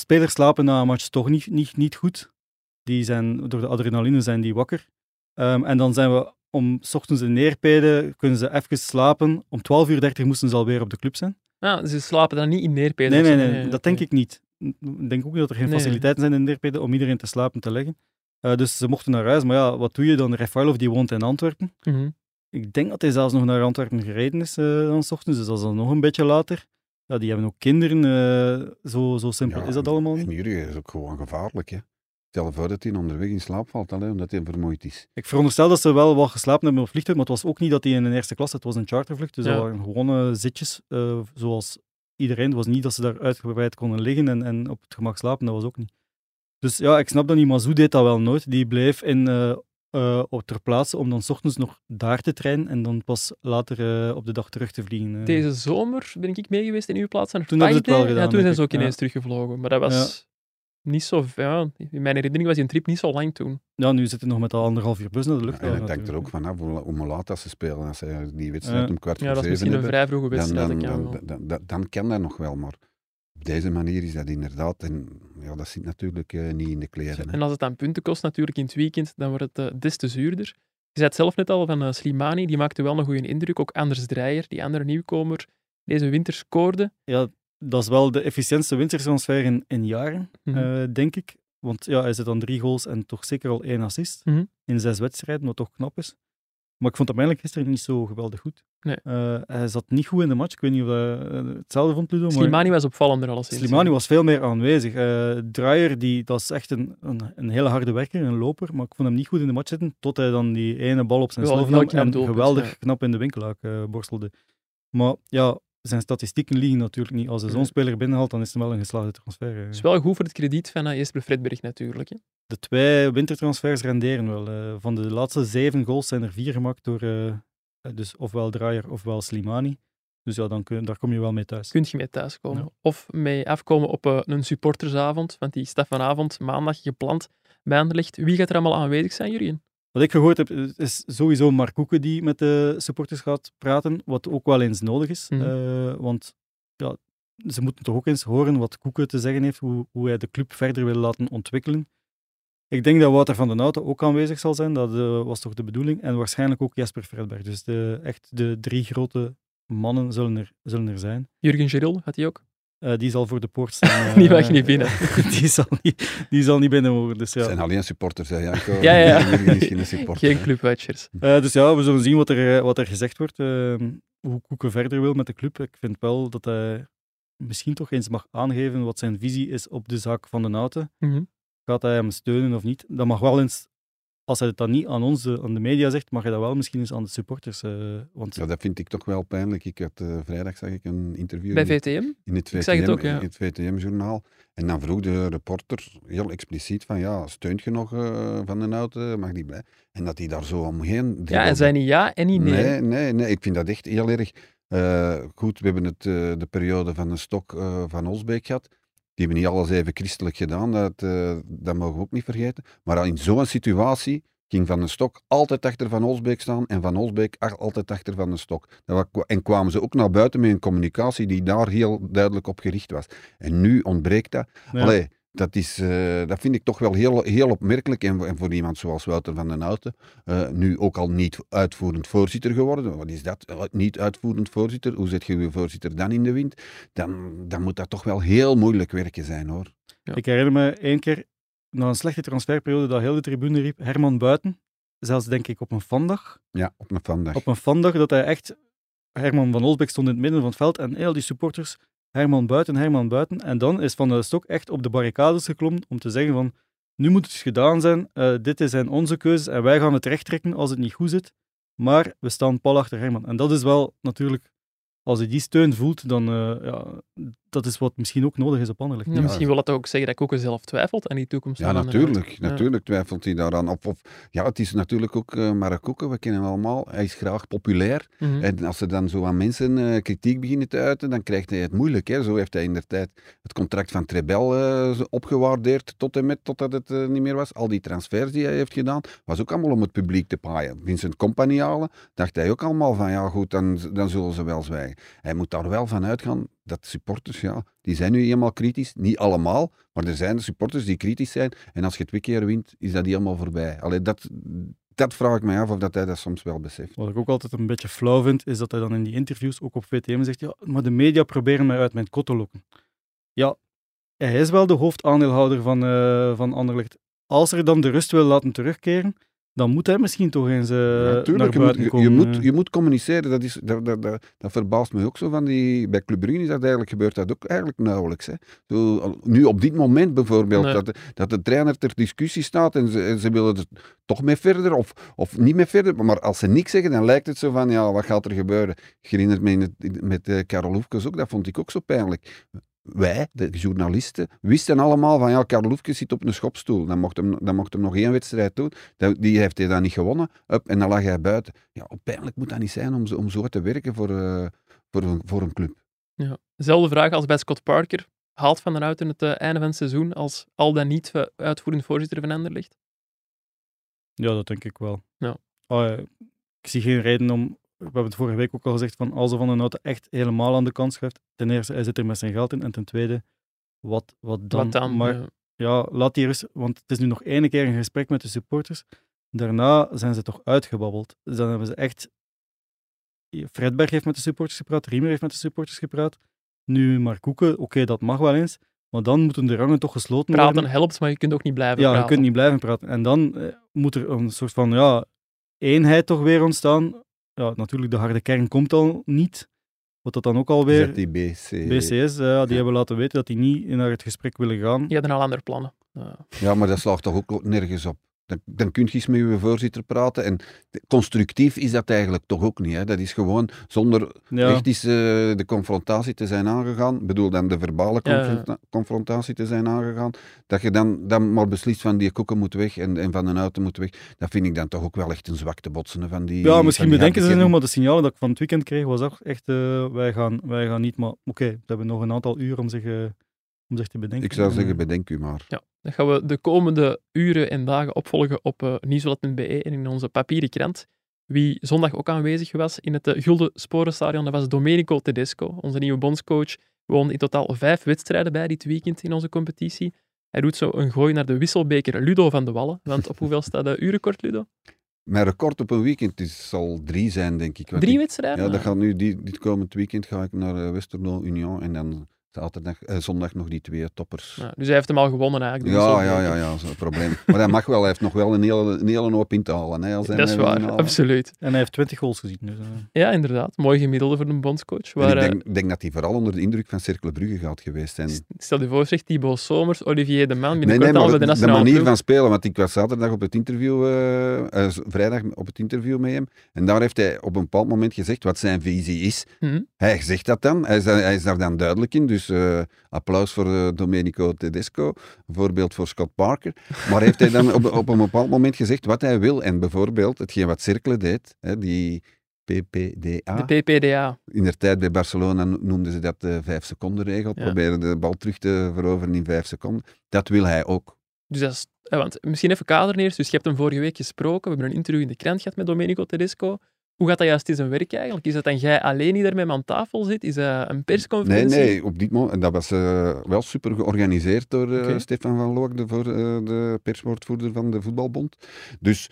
Spelers slapen na een match toch niet, niet, niet goed. Die zijn, door de adrenaline zijn die wakker. Ehm, en dan zijn we om s ochtends in neerpeden, kunnen ze even slapen. Om 12 uur 30 moesten ze alweer op de club zijn. Ja, ze slapen dan niet in neerpeden. Nee, nee, nee, dat denk ik niet. Ik denk ook niet dat er geen Nee. faciliteiten zijn in Neerpede om iedereen te slapen te leggen. Eh, dus ze mochten naar huis. Maar ja, wat doe je dan? Rafailov die woont in Antwerpen. Mhm. Ik denk dat hij zelfs nog naar Antwerpen gereden is eh, dan 's ochtends. Dus dat is dan nog een beetje later. Ja, die hebben ook kinderen. eh, zo, zo simpel Ja, is dat allemaal En. Jurgen is ook gewoon gevaarlijk. Hè. Stel voor dat hij onderweg in slaap valt, alleen omdat hij vermoeid is. Ik veronderstel dat ze wel wat geslapen hebben op het vliegtuig, maar het was ook niet dat hij in een eerste klas Het was een chartervlucht, dus Ja. dat waren gewone zitjes, eh, zoals iedereen. Het was niet dat ze daar uitgebreid konden liggen en, en op het gemak slapen, dat was ook niet. Dus ja, ik snap dat niet, maar Zoe deed dat wel nooit. Die bleef in, eh, eh, op ter plaatse om dan 's ochtends nog daar te trainen en dan pas later eh, op de dag terug te vliegen. Deze zomer ben ik mee geweest in uw plaats. aan Toen hebben ze het wel gedaan, Ja, toen zijn ze ook ineens ja. teruggevlogen. Maar dat was niet zo... Ja, in mijn herinnering was die trip niet zo lang toen. Ja, nu zitten we nog met al anderhalf uur bus naar de lucht. en het hangt er ook vanaf hoe, hoe laat dat ze spelen. Als ze die wedstrijd Ja. om kwart Ja, voor dat is zeven misschien een vrij vroege wedstrijd. dan, dan, dan, dan, dan kan dat nog wel. Maar op deze manier is dat inderdaad... En ja, dat zit natuurlijk eh, niet in de kleren. hè. En als het aan punten kost natuurlijk in het weekend, dan wordt het eh, des te zuurder. Je zei het zelf net al van eh, Slimani, die maakte wel een goede indruk. Ook Anders Dreyer, die andere nieuwkomer, deze winter scoorde. Ja, dat is wel de efficiëntste wintertransfer in, in jaren. Mhm. eh, denk ik. Want ja, hij zit dan drie goals en toch zeker al één assist Mhm. in zes wedstrijden, wat toch knap is. Maar ik vond hem eigenlijk gisteren niet zo geweldig goed. Nee. Eh, hij zat niet goed in de match. Ik weet niet of hij eh, hetzelfde vond, Ludo. maar- Slimani was opvallender alleszins. Slimani was veel meer aanwezig. Eh Draaier, die, dat is echt een, een, een hele harde werker, een loper, maar ik vond hem niet goed in de match zitten, tot hij dan die ene bal op zijn slof nam en geweldig ja. knap in de winkelhaak eh, borstelde. Maar ja, zijn statistieken liegen natuurlijk niet. Als hij zo'n Nee. speler binnenhaalt, dan is het wel een geslaagde transfer. eh. Het is wel goed voor het krediet van Jesper Fredberg natuurlijk. Hè. De twee wintertransfers renderen wel. eh. van de laatste zeven goals zijn er vier gemaakt door eh, dus ofwel Draaier ofwel Slimani. Dus ja, dan kun, daar kom je wel mee thuis. Kunt je mee thuiskomen. Ja. Of mee afkomen op eh, een supportersavond, want die staat vanavond, maandag, gepland bij Anderlecht. Wie gaat er allemaal aanwezig zijn, Jurien? Wat ik gehoord heb, is sowieso Mark Koeken die met de supporters gaat praten, wat ook wel eens nodig is. Mhm. Eh, want ja, ze moeten toch ook eens horen wat Koeken te zeggen heeft, hoe, hoe hij de club verder wil laten ontwikkelen. Ik denk dat Wouter van den Houten ook aanwezig zal zijn, dat eh, was toch de bedoeling. En waarschijnlijk ook Jasper Fredberg. Dus de, echt de drie grote mannen zullen er, zullen er zijn. Jurgen Geril, gaat hij ook? Eh, die zal voor de poort staan. [LAUGHS] Die eh, mag niet binnen. [LAUGHS] die, zal niet, die zal niet binnen mogen. Dus ja. Het zijn alleen supporters, hè, Janko. Ja, ja, geen [LAUGHS] supporter. Geen clubwatchers. Eh, dus ja, we zullen zien wat er, eh, wat er gezegd wordt. eh, hoe Koeken verder wil met de club. Ik vind wel dat hij misschien toch eens mag aangeven wat zijn visie is op de zaak van de Nauten. Mhm. Gaat hij hem steunen of niet? Dat mag wel eens, als hij het dan niet aan ons, de- aan de media zegt, mag hij dat wel misschien eens aan de supporters. eh, want Ja, dat vind ik toch wel pijnlijk. Ik had, eh, vrijdag zag ik een interview Bij VTM? in het Ik zag het VTM, ook, ja. in het VTM-journaal. En dan vroeg de reporter heel expliciet van, ja, steunt je nog eh, Van den Houten? Mag die blijven? En dat hij daar zo omheen... Ja, dribbelde. zei niet ja en niet nee. Nee, nee, nee. Ik vind dat echt heel erg eh, goed. We hebben het, eh, de periode van de stok eh, van Osbeek gehad. Die hebben niet alles even christelijk gedaan. Dat, eh, dat mogen we ook niet vergeten. Maar in zo'n situatie ging Van den Stok altijd achter Van Osbeek staan en Van Osbeek a- altijd achter Van den Stok. En kwamen ze ook naar buiten met een communicatie die daar heel duidelijk op gericht was. En nu ontbreekt dat. Ja. Allee, dat, is, eh, dat vind ik toch wel heel, heel opmerkelijk. En, en voor iemand zoals Wouter van den Houten, eh, nu ook al niet uitvoerend voorzitter geworden. Wat is dat? Eh, Niet uitvoerend voorzitter. Hoe zet je je voorzitter dan in de wind? Dan, dan moet dat toch wel heel moeilijk werken zijn hoor. Ik herinner me één keer, na een slechte transferperiode, dat heel de tribune riep, Herman Buiten. Zelfs denk ik op een vandag. Ja, op een vandaag. Op een vandag dat hij echt... Herman van Olsbeek stond in het midden van het veld en heel die supporters, Herman Buiten, Herman Buiten. En dan is Van der Stok echt op de barricades geklommen om te zeggen van, nu moet het gedaan zijn, eh, dit zijn onze keuzes en wij gaan het rechttrekken als het niet goed zit. Maar we staan pal achter Herman. En dat is wel natuurlijk, als hij die steun voelt, dan eh, ja, dat is wat misschien ook nodig is op Anderlecht. Ja, misschien wil dat ook zeggen dat Koeken zelf twijfelt aan die toekomst. Ja, natuurlijk. Ja. Natuurlijk twijfelt hij daaraan. Of, of, ja, het is natuurlijk ook uh, Mark Koeken, we kennen hem allemaal. Hij is graag populair. Mhm. En als er dan zo aan mensen eh, kritiek beginnen te uiten, dan krijgt hij het moeilijk. Hè. Zo heeft hij in de tijd het contract van Trebel eh, opgewaardeerd tot en met totdat het eh, niet meer was. Al die transfers die hij heeft gedaan, was ook allemaal om het publiek te paaien. Vincent Company halen, dacht hij ook allemaal van ja goed, dan, dan zullen ze wel zwijgen. Hij moet daar wel van uitgaan dat supporters, ja, die zijn nu eenmaal kritisch. Niet allemaal, maar er zijn de supporters die kritisch zijn. En als je twee keer wint, is dat helemaal voorbij. Allee, dat, dat vraag ik me af of dat hij dat soms wel beseft. Wat ik ook altijd een beetje flauw vind, is dat hij dan in die interviews, ook op VTM, zegt, ja, maar de media proberen mij uit mijn kot te lokken. Ja, hij is wel de hoofdaandeelhouder van, uh, van Anderlecht. Als er dan de rust wil laten terugkeren, dan moet hij misschien toch eens uh, Natuurlijk, naar buiten je, komen. moet, je, moet, je moet communiceren. Dat, is, dat, dat, dat, dat verbaast me ook zo. Van die, bij Club Brugge is dat eigenlijk, gebeurt dat ook eigenlijk nauwelijks. Hè. Zo, nu op dit moment bijvoorbeeld, nee. dat, de, dat de trainer ter discussie staat en ze, en ze willen er toch mee verder of, of niet mee verder. Maar als ze niks zeggen, dan lijkt het zo van, ja, wat gaat er gebeuren? Ik herinner me het, met uh, Karel Hoefkes ook, dat vond ik ook zo pijnlijk wij, de journalisten, wisten allemaal van ja, Karel Hoefkes zit op een schopstoel. Dan mocht hem, dan mocht hem nog één wedstrijd doen. Die heeft hij dan niet gewonnen. Up, en dan lag hij buiten. Ja, pijnlijk moet dat niet zijn om, om zo te werken voor, uh, voor, een, voor een club. Ja. Zelfde vraag als bij Scott Parker. Haalt Van der Houten het uh, einde van het seizoen als al dan niet uitvoerend voorzitter van Anderlecht? Ja, dat denk ik wel. Ja. Oh, ik zie geen reden om we hebben het vorige week ook al gezegd, van als er Van den Houten echt helemaal aan de kant schuift, ten eerste, hij zit er met zijn geld in, en ten tweede, wat, wat dan? Wat dan maar ja, laat die rust, want het is nu nog één keer een gesprek met de supporters. Daarna zijn ze toch uitgebabbeld. Dus dan hebben ze echt... Fredberg heeft met de supporters gepraat, Riemer heeft met de supporters gepraat. Nu Mark Koeken, oké, okay, dat mag wel eens. Maar dan moeten de rangen toch gesloten praten worden. Praten helpt, maar je kunt ook niet blijven ja, praten. Ja, je kunt niet blijven praten. En dan eh, moet er een soort van, ja, eenheid toch weer ontstaan. Ja, natuurlijk, de harde kern komt al niet. Wat dat dan ook alweer... ZTBC. BCS, eh, ja, die hebben laten weten dat die niet naar het gesprek willen gaan. Die hadden al andere plannen. Ja, maar dat slaagt toch ook nergens op. Dan, dan kun je eens met je voorzitter praten. En constructief is dat eigenlijk toch ook niet. Hè? Dat is gewoon zonder Ja. echt eens eh, de confrontatie te zijn aangegaan. Ik bedoel dan de verbale ja. confrontatie te zijn aangegaan. Dat je dan, dan maar beslist van die koeken moet weg en, en van de auto moet weg. Dat vind ik dan toch ook wel echt een zwakte botsende van die. Ja, misschien die bedenken ze nog, maar de signalen dat ik van het weekend kreeg was ook echt, eh, wij, gaan, wij gaan niet, maar oké, ze hebben nog een aantal uur om zich, eh, om zich te bedenken. Ik zou En, zeggen, bedenk u maar. Ja, dat gaan we de komende uren en dagen opvolgen op nieuwsblad.be en in onze papieren krant. Wie zondag ook aanwezig was in het eh, Gulden Sporenstadion, dat was Domenico Tedesco, onze nieuwe bondscoach. We wonen in totaal vijf wedstrijden bij dit weekend in onze competitie. Hij doet zo een gooi naar de wisselbeker Ludo van de Wallen. Want op hoeveel staat de uurrecord, Ludo? Mijn record op een weekend is, zal drie zijn, denk ik. Drie wedstrijden? Ja, dat gaat nu, die, dit komend weekend ga ik naar eh, Westerlo Union en dan zaterdag, eh, zondag nog die twee toppers. Ja, dus hij heeft hem al gewonnen eigenlijk. Ja, ja, ja, ja, zo'n probleem. Maar hij mag wel, hij heeft nog wel een hele, een hele hoop in te halen. Hè, als hij Dat is waar, inhalen. absoluut. En hij heeft 20 goals gezien. Dus, eh, Ja, inderdaad. Mooi gemiddelde voor een bondscoach. Waar, ik eh, denk, denk dat hij vooral onder de indruk van Cercle Brugge gaat geweest zijn. Stel je voor, zegt Thibaut Somers, Olivier de Man, Nee, binnenkort nee, al bij de de, de nationale manier ploeg. van spelen, want ik was zaterdag op het interview, eh, vrijdag op het interview met hem, en daar heeft hij op een bepaald moment gezegd wat zijn visie is. Mhm. Hij zegt dat dan, hij is, daar- hij is daar dan duidelijk in, dus eh, applaus voor eh, Domenico Tedesco, een voorbeeld voor Scott Parker. Maar heeft hij dan op, op een bepaald moment gezegd wat hij wil, en bijvoorbeeld hetgeen wat Cercle deed, hè, die PPDA, De PPDA. in de tijd bij Barcelona no- noemden ze dat de vijf seconden regel, Ja. proberen de bal terug te veroveren in vijf seconden. Dat wil hij ook. Dus dat is, eh, want misschien even kaderen eerst. Dus je hebt hem vorige week gesproken. We hebben een interview in de krant gehad met Domenico Tedesco. Hoe gaat dat juist in zijn werk eigenlijk? Is dat dan jij alleen die daar met hem aan tafel zit? Is dat een Nee, persconferentie? nee, op dit moment. En dat was eh, wel super georganiseerd door eh. Stefan van Loek, de, voor, eh, de perswoordvoerder van de voetbalbond. Dus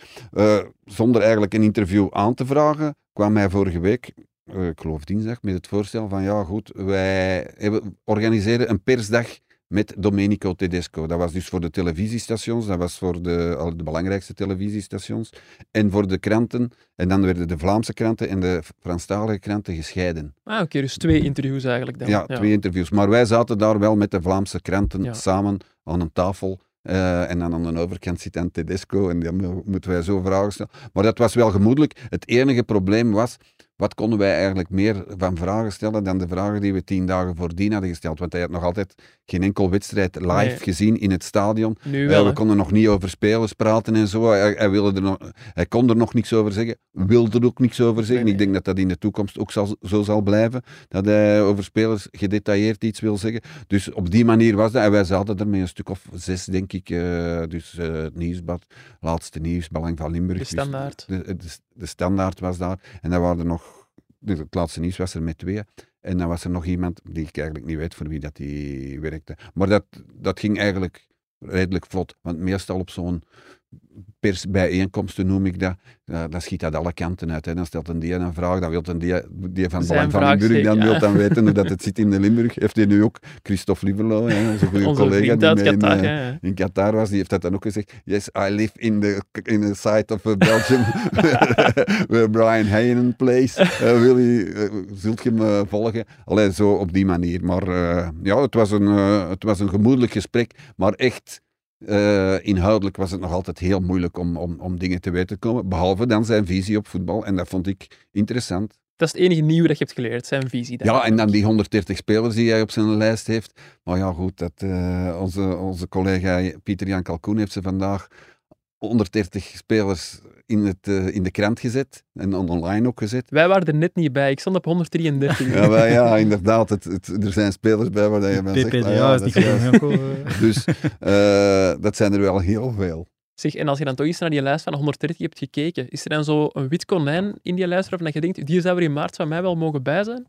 zonder eigenlijk een interview aan te vragen, kwam hij vorige week, ik geloof dinsdag, met het voorstel van ja goed, wij hebben, organiseren een persdag met Domenico Tedesco. Dat was dus voor de televisiestations, dat was voor de, de belangrijkste televisiestations en voor de kranten. En dan werden de Vlaamse kranten en de Franstalige kranten gescheiden. Ah, oké. dus twee interviews eigenlijk dan. Ja, twee interviews. Maar wij zaten daar wel met de Vlaamse kranten Ja. samen aan een tafel. eh, en dan aan de overkant zit dan Tedesco en dan mo- moeten wij zo vragen stellen. Maar dat was wel gemoedelijk. Het enige probleem was, wat konden wij eigenlijk meer van vragen stellen dan de vragen die we tien dagen voordien hadden gesteld? Want hij had nog altijd geen enkel wedstrijd live Nee. gezien in het stadion. Nu Eh, wel, we konden nog niet over spelers praten en zo. Hij, hij, wilde er nog, hij kon er nog niks over zeggen, wilde er ook niks over zeggen. Nee, Ik denk dat dat in de toekomst ook zal, zo zal blijven, dat hij over spelers gedetailleerd iets wil zeggen. Dus op die manier was dat. En wij zaten er met een stuk of zes, denk ik. eh, dus eh, het nieuwsblad, laatste nieuws, Belang van Limburg. De Dus Standaard. De, de, de standaard was daar. En dan waren er nog, dus het laatste nieuws was er met twee. En dan was er nog iemand die ik eigenlijk niet weet voor wie dat die werkte. Maar dat, dat ging eigenlijk redelijk vlot. Want meestal op zo'n persbijeenkomsten noem ik dat, uh, dan schiet dat alle kanten uit. Hè. Dan stelt een die een vraag, dan wil een die, die van Belang van Limburg, dan wil dan weten hoe dat het [LAUGHS] zit in de Limburg. Heeft hij nu ook Christophe Lieverlo, hè, onze goede Onze collega die mee Qatar. eh, in Qatar was, die heeft dat dan ook gezegd. Yes, I live in the, in the site of uh, Belgium, [LAUGHS] [LAUGHS] where Brian Heijnen plays. Uh, wil je, zult je me volgen? Alleen zo op die manier. Maar ja, het was, een, het was een gemoedelijk gesprek, maar echt... Uh, inhoudelijk was het nog altijd heel moeilijk om, om, om dingen te weten te komen, behalve dan zijn visie op voetbal. En dat vond ik interessant. Dat is het enige nieuwe dat je hebt geleerd, zijn visie. Ja, en dan die 130 spelers die hij op zijn lijst heeft. Maar ja, goed, dat, uh, onze, onze collega Pieter-Jan Kalkoen heeft ze vandaag 130 spelers in, het, uh, in de krant gezet en online ook gezet. Wij waren er net niet bij, ik stond op 133. ja, wij, ja, inderdaad. Het, het, er zijn spelers bij waar je zegt... PPDA ah, ja, is niet gewoon. [LAUGHS] Dus uh, dat zijn er wel heel veel. Zeg, en als je dan toch eens naar die lijst van 130 hebt gekeken, is er dan zo een wit konijn in die lijst waarvan je denkt, die zou er in maart van mij wel mogen bij zijn?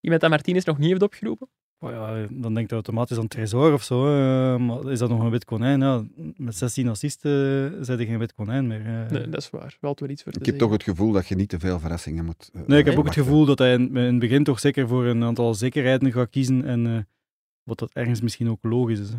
Iemand dat Martinez nog niet heeft opgeroepen? Oh ja, dan denkt je automatisch aan Tresor of zo. Uh, maar is dat nog een wit konijn? Ja, met 16 assisten uh, zijn er geen wit konijn meer. Uh. Nee, dat is waar. Wel iets voor ik te heb toch het gevoel dat je niet te veel verrassingen moet. eh, nee, ik heb ook het gevoel dat hij in, in, het begin toch zeker voor een aantal zekerheden gaat kiezen. En wat dat ergens misschien ook logisch is. Hè.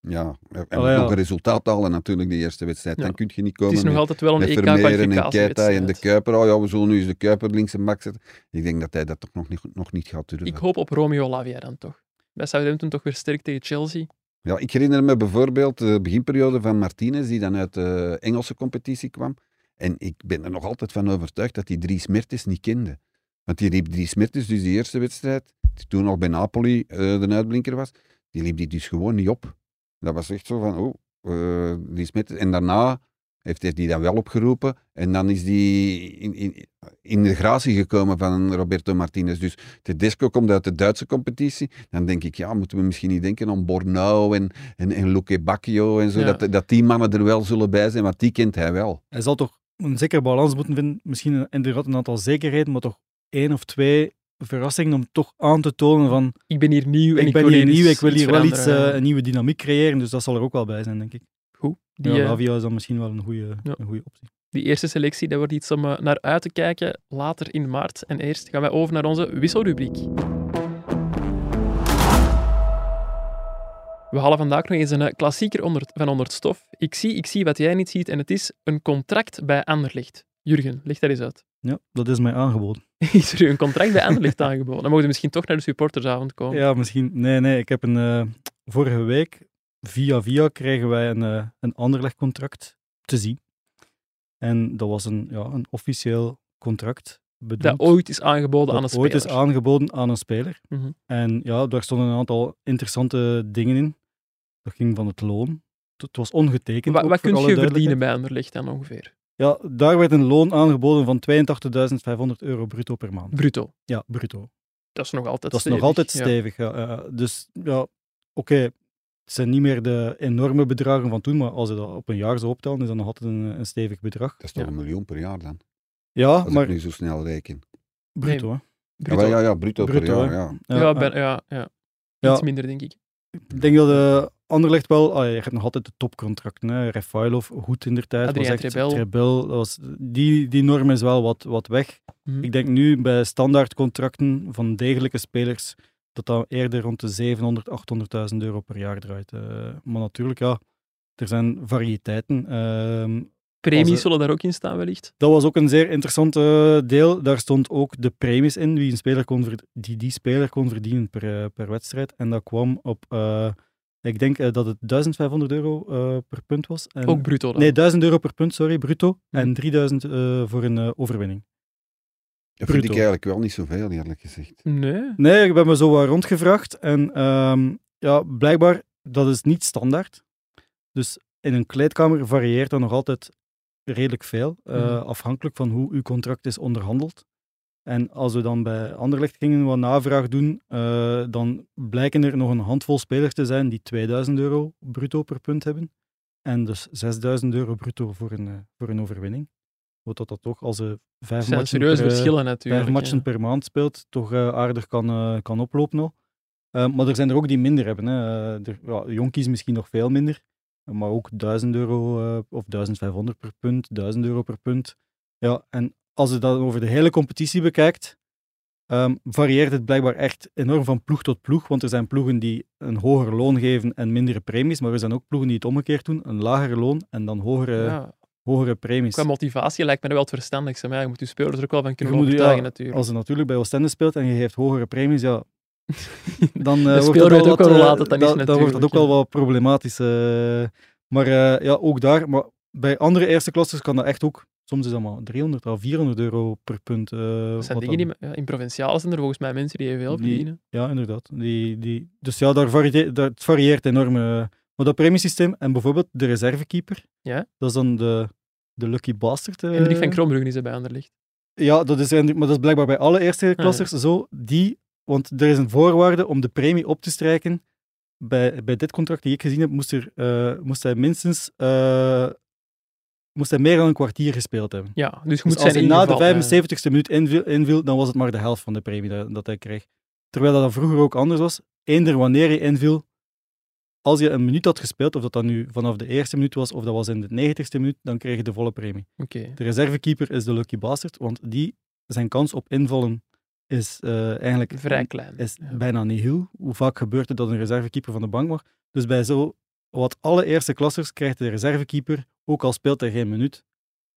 Ja, en Allee, ja. nog een resultaat halen natuurlijk, die eerste wedstrijd. Ja. Dan kun je niet Het komen is nog met, altijd wel een E Vermeeren en Keita en de. Kuiper. Oh ja, we zullen nu eens de Kuiper links en bak zetten. Ik denk dat hij dat toch nog niet, nog niet gaat durven. Ik hoop op Romeo Lavia dan toch. Bij Southampton toch weer sterk tegen Chelsea. Ja, ik herinner me bijvoorbeeld de beginperiode van Martinez, die dan uit de Engelse competitie kwam. En ik ben er nog altijd van overtuigd dat hij Dries Mertens niet kende. Want die liep Dries Mertens, dus die eerste wedstrijd, die toen nog bij Napoli eh, de uitblinker was, die liep die dus gewoon niet op. Dat was echt zo van, oh, eh Dries Mertens. En daarna heeft hij die dan wel opgeroepen. En dan is die in, in, in de gratie gekomen van Roberto Martinez. Dus Tedesco komt uit de Duitse competitie. Dan denk ik, ja, moeten we misschien niet denken aan Bornau en, en, en Luque Bacchio en zo. Ja. Dat, dat die mannen er wel zullen bij zijn, want die kent hij wel. Hij zal toch een zekere balans moeten vinden. Misschien inderdaad een aantal zekerheden, maar toch één of twee verrassingen om toch aan te tonen van Ik ben hier nieuw en ik, ben wil hier nieuw, ik wil hier wel iets, eh, een nieuwe dynamiek creëren. Dus dat zal er ook wel bij zijn, denk ik. Goed. Die, ja, eh, Lavia is dan misschien wel een goede, Ja. een goede optie. die eerste selectie, dat wordt iets om eh, naar uit te kijken later in maart. En eerst gaan wij over naar onze wisselrubriek. We halen vandaag nog eens een klassieker onder, van onder het stof. Ik zie, ik zie wat jij niet ziet en het is een contract bij Anderlecht. Jurgen, leg daar eens uit. Ja, dat is mij aangeboden. Is er u een contract bij Anderlecht [LAUGHS] aangeboden? Dan mogen we misschien toch naar de supportersavond komen. Ja, misschien. Nee, nee. Ik heb een. eh, vorige week, via via, kregen wij een, eh een Anderlecht-contract te zien. En dat was een, ja, een officieel contract. Bedoeld, Dat ooit is aangeboden aan een speler. ooit is aangeboden aan een speler. Mhm. En ja, daar stonden een aantal interessante dingen in. Dat ging van het loon. Het was ongetekend. Wat, wat kun je verdienen bij Anderlecht dan ongeveer? Ja, daar werd een loon aangeboden van 82.500 euro bruto per maand. Bruto. Ja, bruto. Dat is nog altijd Dat is stevig. nog altijd Ja. stevig. Ja. Eh, dus ja, oké, het zijn niet meer de enorme bedragen van toen, maar als je dat op een jaar zou optellen, is dat nog altijd een, een stevig bedrag. Dat is toch Ja. een miljoen per jaar dan, Ja, als maar ik nu zo snel reken. bruto. hè. Ja, Bruto. maar ja, ja, bruto, Bruto, per jaar, ja. Ja, Ja, ben- eh, ja, ja. Ja. Iets minder, denk ik. Ik denk dat de Anderlecht wel... ah, je hebt nog altijd de topcontracten. Hè. Refailov, goed in de tijd. Was echt, Trebel. Trebel, dat was, die, die norm is wel wat, wat weg. Mhm. Ik denk nu bij standaardcontracten van degelijke spelers dat dat eerder rond de 700, 800.000 euro per jaar draait. Eh, maar natuurlijk, ja, er zijn variëteiten. Ehm, Premies zullen daar ook in staan, wellicht. Dat was ook een zeer interessant eh, deel. Daar stond ook de premies in, wie een speler kon die die speler kon verdienen per, eh, per wedstrijd. En dat kwam op, ik denk eh, dat het 1500 euro eh, per punt was. En, Ook bruto dan. nee, 1000 euro per punt, sorry, bruto. En 3000 eh, voor een eh, overwinning. Dat vind ik eigenlijk wel niet zoveel, eerlijk gezegd. Nee. Nee, ik ben me zo wat rondgevraagd. En ehm, ja, blijkbaar, dat is niet standaard. Dus in een kleedkamer varieert dat nog altijd redelijk veel, eh, Mhm. afhankelijk van hoe uw contract is onderhandeld. En als we dan bij Anderlecht gingen wat navraag doen, eh, dan blijken er nog een handvol spelers te zijn die 2000 euro bruto per punt hebben. En dus 6000 euro bruto voor een, eh, voor een overwinning. Wat dat, dat toch als ze Er vijf matchen per, eh, matchen per maand speelt, toch eh, aardig kan, eh, kan oplopen al. Eh, maar er zijn er ook die minder hebben. Hè. Eh, er, ja, jonkies misschien nog veel minder, maar ook 1000 euro eh, of 1500 per punt, 1000 euro per punt. Ja, en als je dat over de hele competitie bekijkt, ehm, varieert het blijkbaar echt enorm van ploeg tot ploeg, want er zijn ploegen die een hoger loon geven en mindere premies, maar er zijn ook ploegen die het omgekeerd doen, een lager loon en dan hogere, Ja, hogere premies. qua motivatie lijkt me dat wel het verstandigste. Maar ja, je moet je spelers er ook wel van kunnen Je moet- overtuigen, ja, natuurlijk. Als je natuurlijk bij Oostende speelt en je geeft hogere premies, ja, [LAUGHS] dan, wordt al ook wat, wel dan wordt het natuurlijk, ook wel wat problematisch. eh. maar eh, ja, ook daar. Maar bij andere eerste klassers kan dat echt ook. Soms is dat maar 300 à 400 euro per punt. eh, Dat zijn dingen dan- die, ja, in provinciale zijn er volgens mij mensen die Die- verdienen. Ja, inderdaad. Die, die, dus ja, daar varieert, het varieert enorm. eh. maar dat premiesysteem en bijvoorbeeld de reservekeeper, Ja. dat is dan de, de lucky bastard. eh. Hendrik van Krombruggen is erbij Anderlecht. Ja, dat is, maar dat is blijkbaar bij alle eerste klassers zo. Die, want er is een voorwaarde om de premie op te strijken. Bij, bij dit contract die ik gezien heb, moest, er, moest hij minstens moest hij meer dan een kwartier gespeeld hebben. Ja, dus je Dus moet als zijn hij na de ingevallen, eh, 75ste minuut inviel, inviel, dan was het maar de helft van de premie dat, dat hij kreeg. Terwijl dat dan vroeger ook anders was. Eender wanneer je inviel, als je een minuut had gespeeld, of dat dan nu vanaf de eerste minuut was, of dat was in de 90ste minuut, dan kreeg je de volle premie. Oké. De reservekeeper is de lucky bastard, want die, zijn kans op invallen is eh, eigenlijk Vrij klein. is Ja. bijna nihil. Hoe vaak gebeurt het dat een reservekeeper van de bank mag? Dus bij zo wat alle eerste klassers krijgt de reservekeeper, ook al speelt hij geen minuut,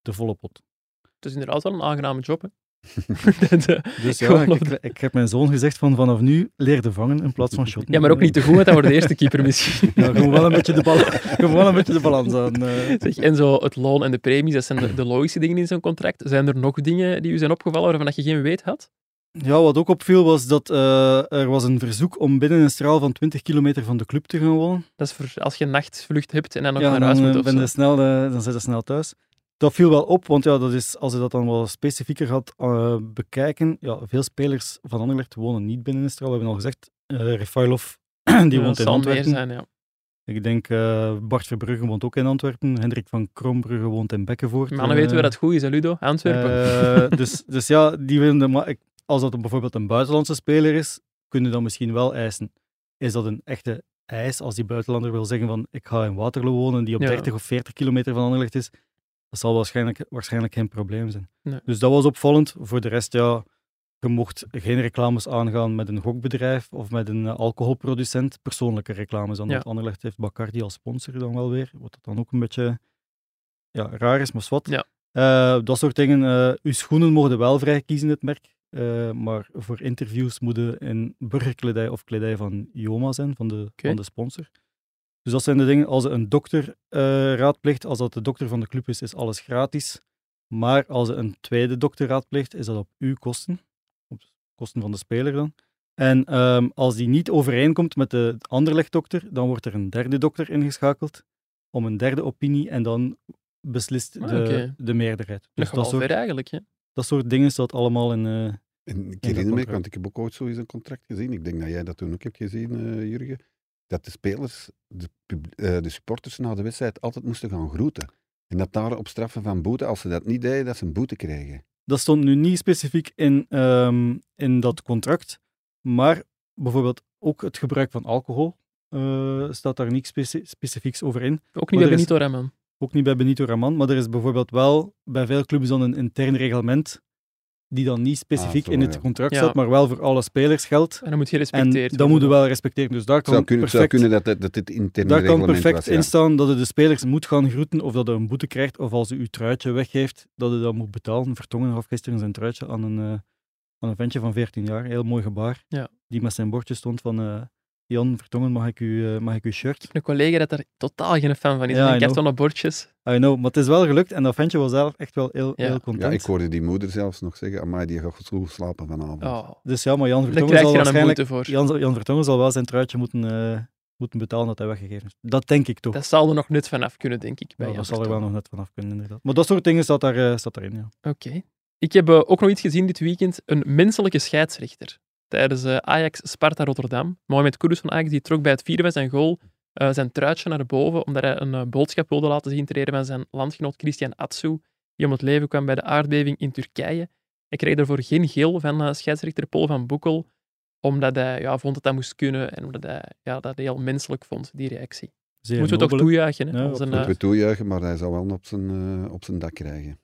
de volle pot. Het is inderdaad wel een aangename job. Hè? [LAUGHS] [LAUGHS] De- Dus ja, ik, op de- ik, ik heb mijn zoon gezegd van vanaf nu leer te vangen in plaats van shotten. ja, maar ook niet te goed, want dan wordt de eerste keeper misschien. Ja, gewoon wel een beetje de, bal, [LAUGHS] gewoon wel een, beetje de balans aan. eh. Zeg, en zo het loon en de premies, dat zijn de, de logische dingen in zo'n contract. Zijn er nog dingen die u zijn opgevallen waarvan dat je geen weet had? Ja, wat ook opviel was dat eh, er was een verzoek om binnen een straal van 20 kilometer van de club te gaan wonen. Dat is voor als je een nachtvlucht hebt en dan nog ja, naar dan, huis eh, moet of ben zo. snel, eh, dan zit je snel thuis. Dat viel wel op, want ja, dat is, als je dat dan wel specifieker gaat eh, bekijken, ja, veel spelers van Anderlecht wonen niet binnen een straal. We hebben al gezegd, eh Refailov, [CLEARS THROAT] die Ja, woont in meer Antwerpen. zijn, ja. Ik denk eh, Bart Verbrugge woont ook in Antwerpen. Hendrik van Krombrugge woont in Bekkenvoort. Mannen weten we Eh, dat goed is, hè, Ludo? Antwerpen. eh, dus, dus ja, die willen maar ik- als dat bijvoorbeeld een buitenlandse speler is, kun je dan misschien wel eisen. Is dat een echte eis als die buitenlander wil zeggen van ik ga in Waterloo wonen, die op Ja. 30 of 40 kilometer van Anderlecht is? Dat zal waarschijnlijk, waarschijnlijk geen probleem zijn. Nee. Dus dat was opvallend. Voor de rest, ja, je mocht geen reclames aangaan met een gokbedrijf of met een eh, alcoholproducent. Persoonlijke reclames. Dan Ja. want Anderlecht heeft Bacardi als sponsor dan wel weer. Wat dat dan ook een beetje ja, raar is, maar wat. Ja. Eh, dat soort dingen. eh uw schoenen mogen wel vrij kiezen, het merk. Eh, maar voor interviews moeten in burgerkledij of kledij van Joma zijn, van de, van de sponsor. Dus dat zijn de dingen. Als een dokter eh, raadpleegt, als dat de dokter van de club is, is alles gratis. Maar als een tweede dokter raadpleegt, is dat op uw kosten. Op kosten van de speler dan. En ehm, als die niet overeenkomt met de Anderlecht-dokter, dan wordt er een derde dokter ingeschakeld om een derde opinie en dan beslist Ah, de, meerderheid. dat Dus dat wel soort, eigenlijk. Hè? Dat soort dingen staat allemaal in... eh, En ik herinner me, want ik heb ook ooit zoiets een contract gezien. Ik denk dat jij dat toen ook hebt gezien, eh, Jurgen. Dat de spelers, de, eh, de supporters na de wedstrijd altijd moesten gaan groeten. En dat daar op straffen van boete, als ze dat niet deden, dat ze een boete kregen. Dat stond nu niet specifiek in, ehm, in dat contract, maar bijvoorbeeld ook het gebruik van alcohol eh, staat daar niet speci- specifieks over in. Ook niet bij is- Benito Raman. Ook niet bij Benito Raman, maar er is bijvoorbeeld wel bij veel clubs dan een intern reglement die dan niet specifiek zo, in het contract Ja. staat, maar wel voor alle spelers geldt. En dan moet je En respecteren. dat moeten we wel respecteren. Dus daar zou kan kunnen, het zou perfect, kunnen dat, dat, dat dit interne daar kan perfect was. ja. in staan dat je de spelers moet gaan groeten of dat je een boete krijgt, of als je je truitje weggeeft, dat je dat moet betalen. Vertongen gaf gisteren zijn truitje aan een, eh, aan een ventje van 14 jaar, heel mooi gebaar, Ja. die met zijn bordje stond van eh, Jan Vertongen, mag ik, u, eh, mag ik uw shirt? Een collega dat daar totaal geen fan van is. Ja, Ja, I een know. kartonnen bordjes. I know, maar het is wel gelukt en dat ventje was zelf echt wel heel, Ja. heel Ja, content. ik hoorde die moeder zelfs nog zeggen, amai, die gaat goed slapen vanavond. Oh, Dus ja, maar Jan Vertongen zal waarschijnlijk... voor. Jan, Jan Vertongen zal wel zijn truitje moeten, eh, moeten betalen dat hij weggegeven is. Dat denk ik toch. Dat zal er nog net vanaf kunnen, denk ik. Bij Ja, dat zal er wel nog net vanaf kunnen, inderdaad. Maar dat soort dingen staat, daar, eh, staat daarin, ja. Oké. Ik heb ook nog iets gezien dit weekend. Een menselijke scheidsrechter. Tijdens eh, Ajax-Sparta Rotterdam. Mohamed Kudus van Ajax die trok bij het vieren van zijn goal eh, zijn truitje naar boven, omdat hij een eh, boodschap wilde laten zien ter ere van zijn landgenoot Christian Atsu, die om het leven kwam bij de aardbeving in Turkije. Hij kreeg daarvoor geen geel van eh, scheidsrechter Paul van Boekel, omdat hij ja, vond dat dat moest kunnen en omdat hij ja, dat heel menselijk vond, die reactie. Zeer Moeten we toch toejuichen. Hè, Ja, als een, absoluut. eh, Moeten we toejuichen, maar hij zal wel op zijn, eh, op zijn dak krijgen.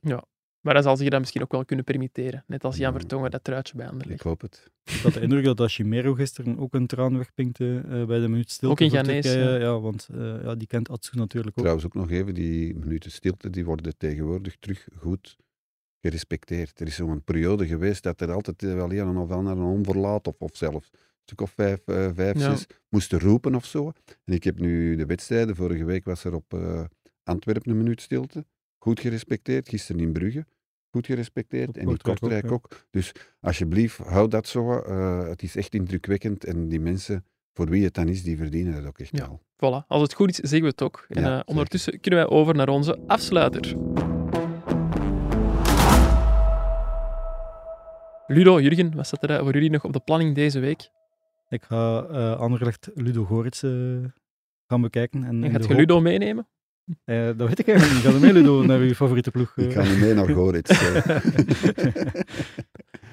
Maar hij zal zich dat misschien ook wel kunnen permitteren. Net als Jan Ja. Vertongen dat truitje bij Ik Anderlecht. hoop het. Ik had de indruk dat Hashimero gisteren ook een traan wegpinkte eh, bij de minuut stilte Ook in Turkije. ja. Ja, want eh, ja, die kent Atsu natuurlijk ook. Trouwens ook nog even, die minuten stilte, die worden tegenwoordig terug goed gerespecteerd. Er is zo'n periode geweest dat er altijd eh, wel een of ander een onverlaat of, of zelfs een stuk of vijf, vijf Ja. zes moesten roepen of zo. En ik heb nu de wedstrijden, vorige week was er op eh, Antwerpen een minuut stilte, goed gerespecteerd. Gisteren in Brugge, goed gerespecteerd. Op En in Kortrijk ook, Kortrijk ja. ook. Dus alsjeblieft, hou dat zo. eh, het is echt indrukwekkend en die mensen, voor wie het dan is, die verdienen dat ook echt Ja. wel. Voilà, als het goed is, zeggen we het ook. En Ja, eh, zeker. ondertussen kunnen wij over naar onze afsluiter. Ludo, Jurgen, wat staat er eh, voor jullie nog op de planning deze week? Ik ga eh Anderlecht Ludo Goritz eh, gaan bekijken. En, En gaat je hoop- Ludo meenemen? Eh, dat weet ik eigenlijk niet. Ga je mee Ludo naar je favoriete ploeg? Ik eh? ga niet mee naar Goritz. eh. [LAUGHS]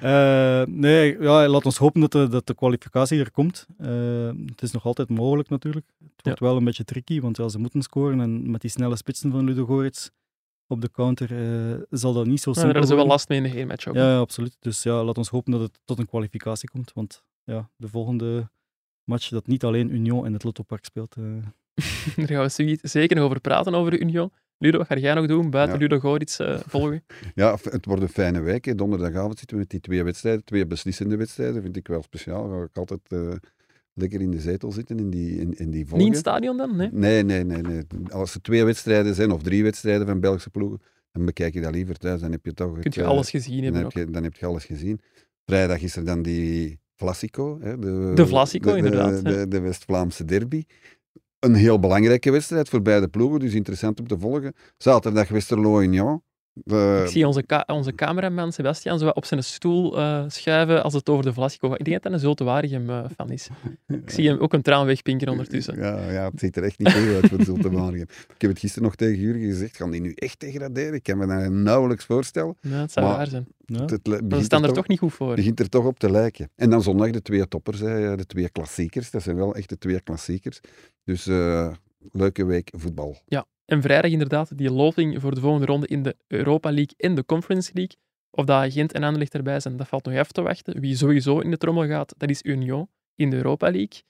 Eh, nee, ja, laat ons hopen dat de, dat de kwalificatie er komt. Eh, het is nog altijd mogelijk natuurlijk. Het wordt wel een beetje tricky, want ja, ze moeten scoren. En met die snelle spitsen van Ludo Goritz op de counter eh, zal dat niet zo Nou, simpel daar is er wel last mee in de hele match ook. Ja, ja, absoluut. Dus ja, laat ons hopen dat het tot een kwalificatie komt. Want ja, de volgende match dat niet alleen Union in het Lottopark speelt, eh, [LAUGHS] Daar gaan we zoiets- zeker nog over praten, over de Union. Ludo, wat ga jij nog doen buiten Ja. Ludo Gorits eh, volgen? [LAUGHS] Ja, het wordt een fijne week. hè. Donderdagavond zitten we met die twee wedstrijden, twee beslissende wedstrijden. Vind ik wel speciaal. Ga ik altijd eh, lekker in de zetel zitten in die, in, in die Niet in volgen. het stadion dan? Nee? Nee, nee, nee, nee. Als er twee wedstrijden zijn of drie wedstrijden van Belgische ploegen, dan bekijk je dat liever thuis. Dan heb je toch. Kun je eh, alles gezien dan hebben heb, ook. je, dan heb je alles gezien. Vrijdag is er dan die Vlasico. Hè, de, De Vlasico, de- de- inderdaad, De, de West-Vlaamse derby. Een heel belangrijke wedstrijd voor beide ploegen, dus interessant om te volgen. Zaterdag Westerlo-Union. De- Ik zie onze, ka- onze cameraman Sebastian zo op zijn stoel eh, schuiven als het over de Vlasico gaat. Ik denk dat hij een Zulte Waregem-fan is. Ik zie hem ook een traan wegpinken ondertussen. Ja, ja, het ziet er echt niet goed uit voor Zulte Waregem. Ik heb het gisteren nog tegen Jurgen gezegd, gaan die nu echt degraderen? Ik kan me dat nauwelijks voorstellen. Ja, het zou Maar- waar zijn. Ja. Begint staan er toch- toch niet goed voor. begint er toch op te lijken. En dan zondag de twee toppers, hè, de twee klassiekers. Dat zijn wel echt de twee klassiekers. Dus eh, leuke week voetbal. En vrijdag inderdaad die loting voor de volgende ronde in de Europa League en de Conference League. Of dat Gent en Anderlecht erbij zijn, dat valt nog even te wachten. Wie sowieso in de trommel gaat, dat is Union in de Europa League.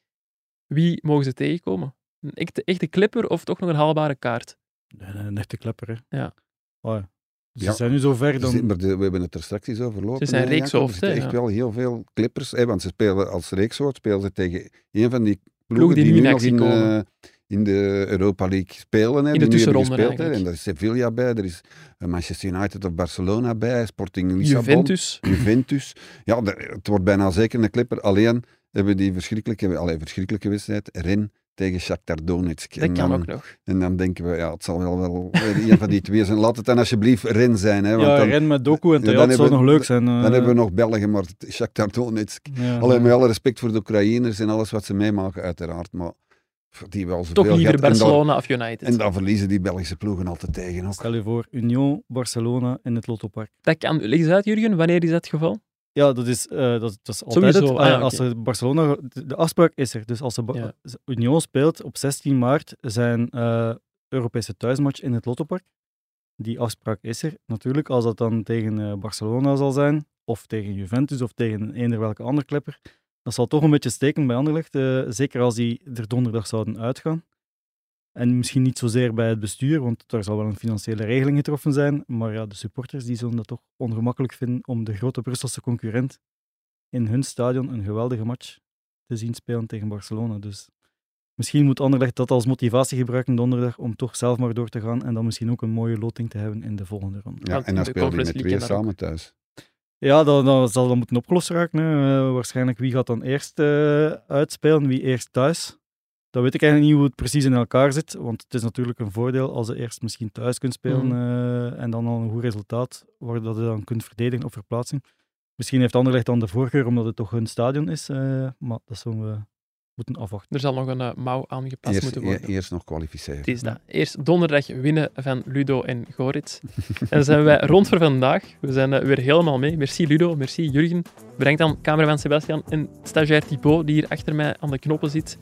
Wie mogen ze tegenkomen? Een echte, echte clipper of toch nog een haalbare kaart? Nee, nee, Een echte klepper, hè. Ja. Oh, ja. Ze Ja. zijn nu zo ver dan... maar de- we hebben het er straks eens over lopen. Ze zijn reekshoofden, Er zitten echt ja. wel heel veel clippers. Hè, want ze spelen als reekshoofd spelen ze tegen een van die ploegen Ploegen die die, nu nog in, komen. Eh, in de Europa League spelen. Hè, In de die nu hebben tussenronde gespeeld. Hè. eigenlijk. En daar is Sevilla bij, er is eh, Manchester United of Barcelona bij, Sporting Lissabon. Juventus. Juventus. Ja, het wordt bijna zeker een clipper. Alleen hebben we die verschrikkelijke, allee, verschrikkelijke wedstrijd, Ren tegen Shakhtar Donetsk. Dat en, kan dan, ook nog. en dan denken we, ja, het zal wel, wel een van die twee zijn. Laat het dan alsjeblieft Ren zijn. Hè, want ja, dan, ren met Doku en dan Tayat zou nog leuk zijn. eh. dan hebben we nog België, maar het- Shakhtar Donetsk. Ja, Alleen ja. met alle respect voor de Oekraïners en alles wat ze meemaken, uiteraard. Maar die wel zoveel Toch liever dan- Barcelona of United. En dan verliezen die Belgische ploegen altijd tegen ook. Stel je voor, Union, Barcelona in het Lottopark. Dat kan. Leg eens uit, Jurgen, wanneer is dat het geval? Ja, dat is, eh, dat, dat is altijd Sowieso, het. ah, ja, Eh, als Barcelona, de, de afspraak is er. Dus als Ja. Union speelt op 16 maart zijn eh, Europese thuismatch in het Lottopark. Die afspraak is er. Natuurlijk, als dat dan tegen eh, Barcelona zal zijn, of tegen Juventus, of tegen eender welke andere klepper, dat zal toch een beetje steken bij Anderlecht. eh, zeker als die er donderdag zouden uitgaan. En misschien niet zozeer bij het bestuur, want daar zal wel een financiële regeling getroffen zijn. Maar ja, de supporters die zullen dat toch ongemakkelijk vinden om de grote Brusselse concurrent in hun stadion een geweldige match te zien spelen tegen Barcelona. Dus misschien moet Anderlecht dat als motivatie gebruiken donderdag om toch zelf maar door te gaan en dan misschien ook een mooie loting te hebben in de volgende ronde. Ja, en dan spelen die met twee samen thuis. Ja, dat, dat zal dan moeten opgelost raken. Hè. Eh, waarschijnlijk wie gaat dan eerst eh, uitspelen, wie eerst thuis. Dat weet ik eigenlijk niet hoe het precies in elkaar zit, want het is natuurlijk een voordeel als je eerst misschien thuis kunt spelen Mhm. eh, en dan al een goed resultaat, waar dat je dan kunt verdedigen op verplaatsing. Misschien heeft Anderlecht dan de voorkeur omdat het toch hun stadion is, maar dat zullen we moeten afwachten. Er zal nog een eh, mouw aangepast Eerst, moeten worden. e- eerst nog kwalificeren. Het is dat. Eerst donderdag winnen van Ludo en Goritz. [LAUGHS] en dan zijn wij rond voor vandaag. We zijn eh, weer helemaal mee. Merci Ludo, merci Jurgen. Bedankt aan cameraman Sebastian en stagiair Thibaut, die hier achter mij aan de knoppen zit.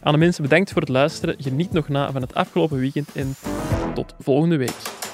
Aan de mensen bedankt voor het luisteren. Geniet nog na van het afgelopen weekend en tot volgende week.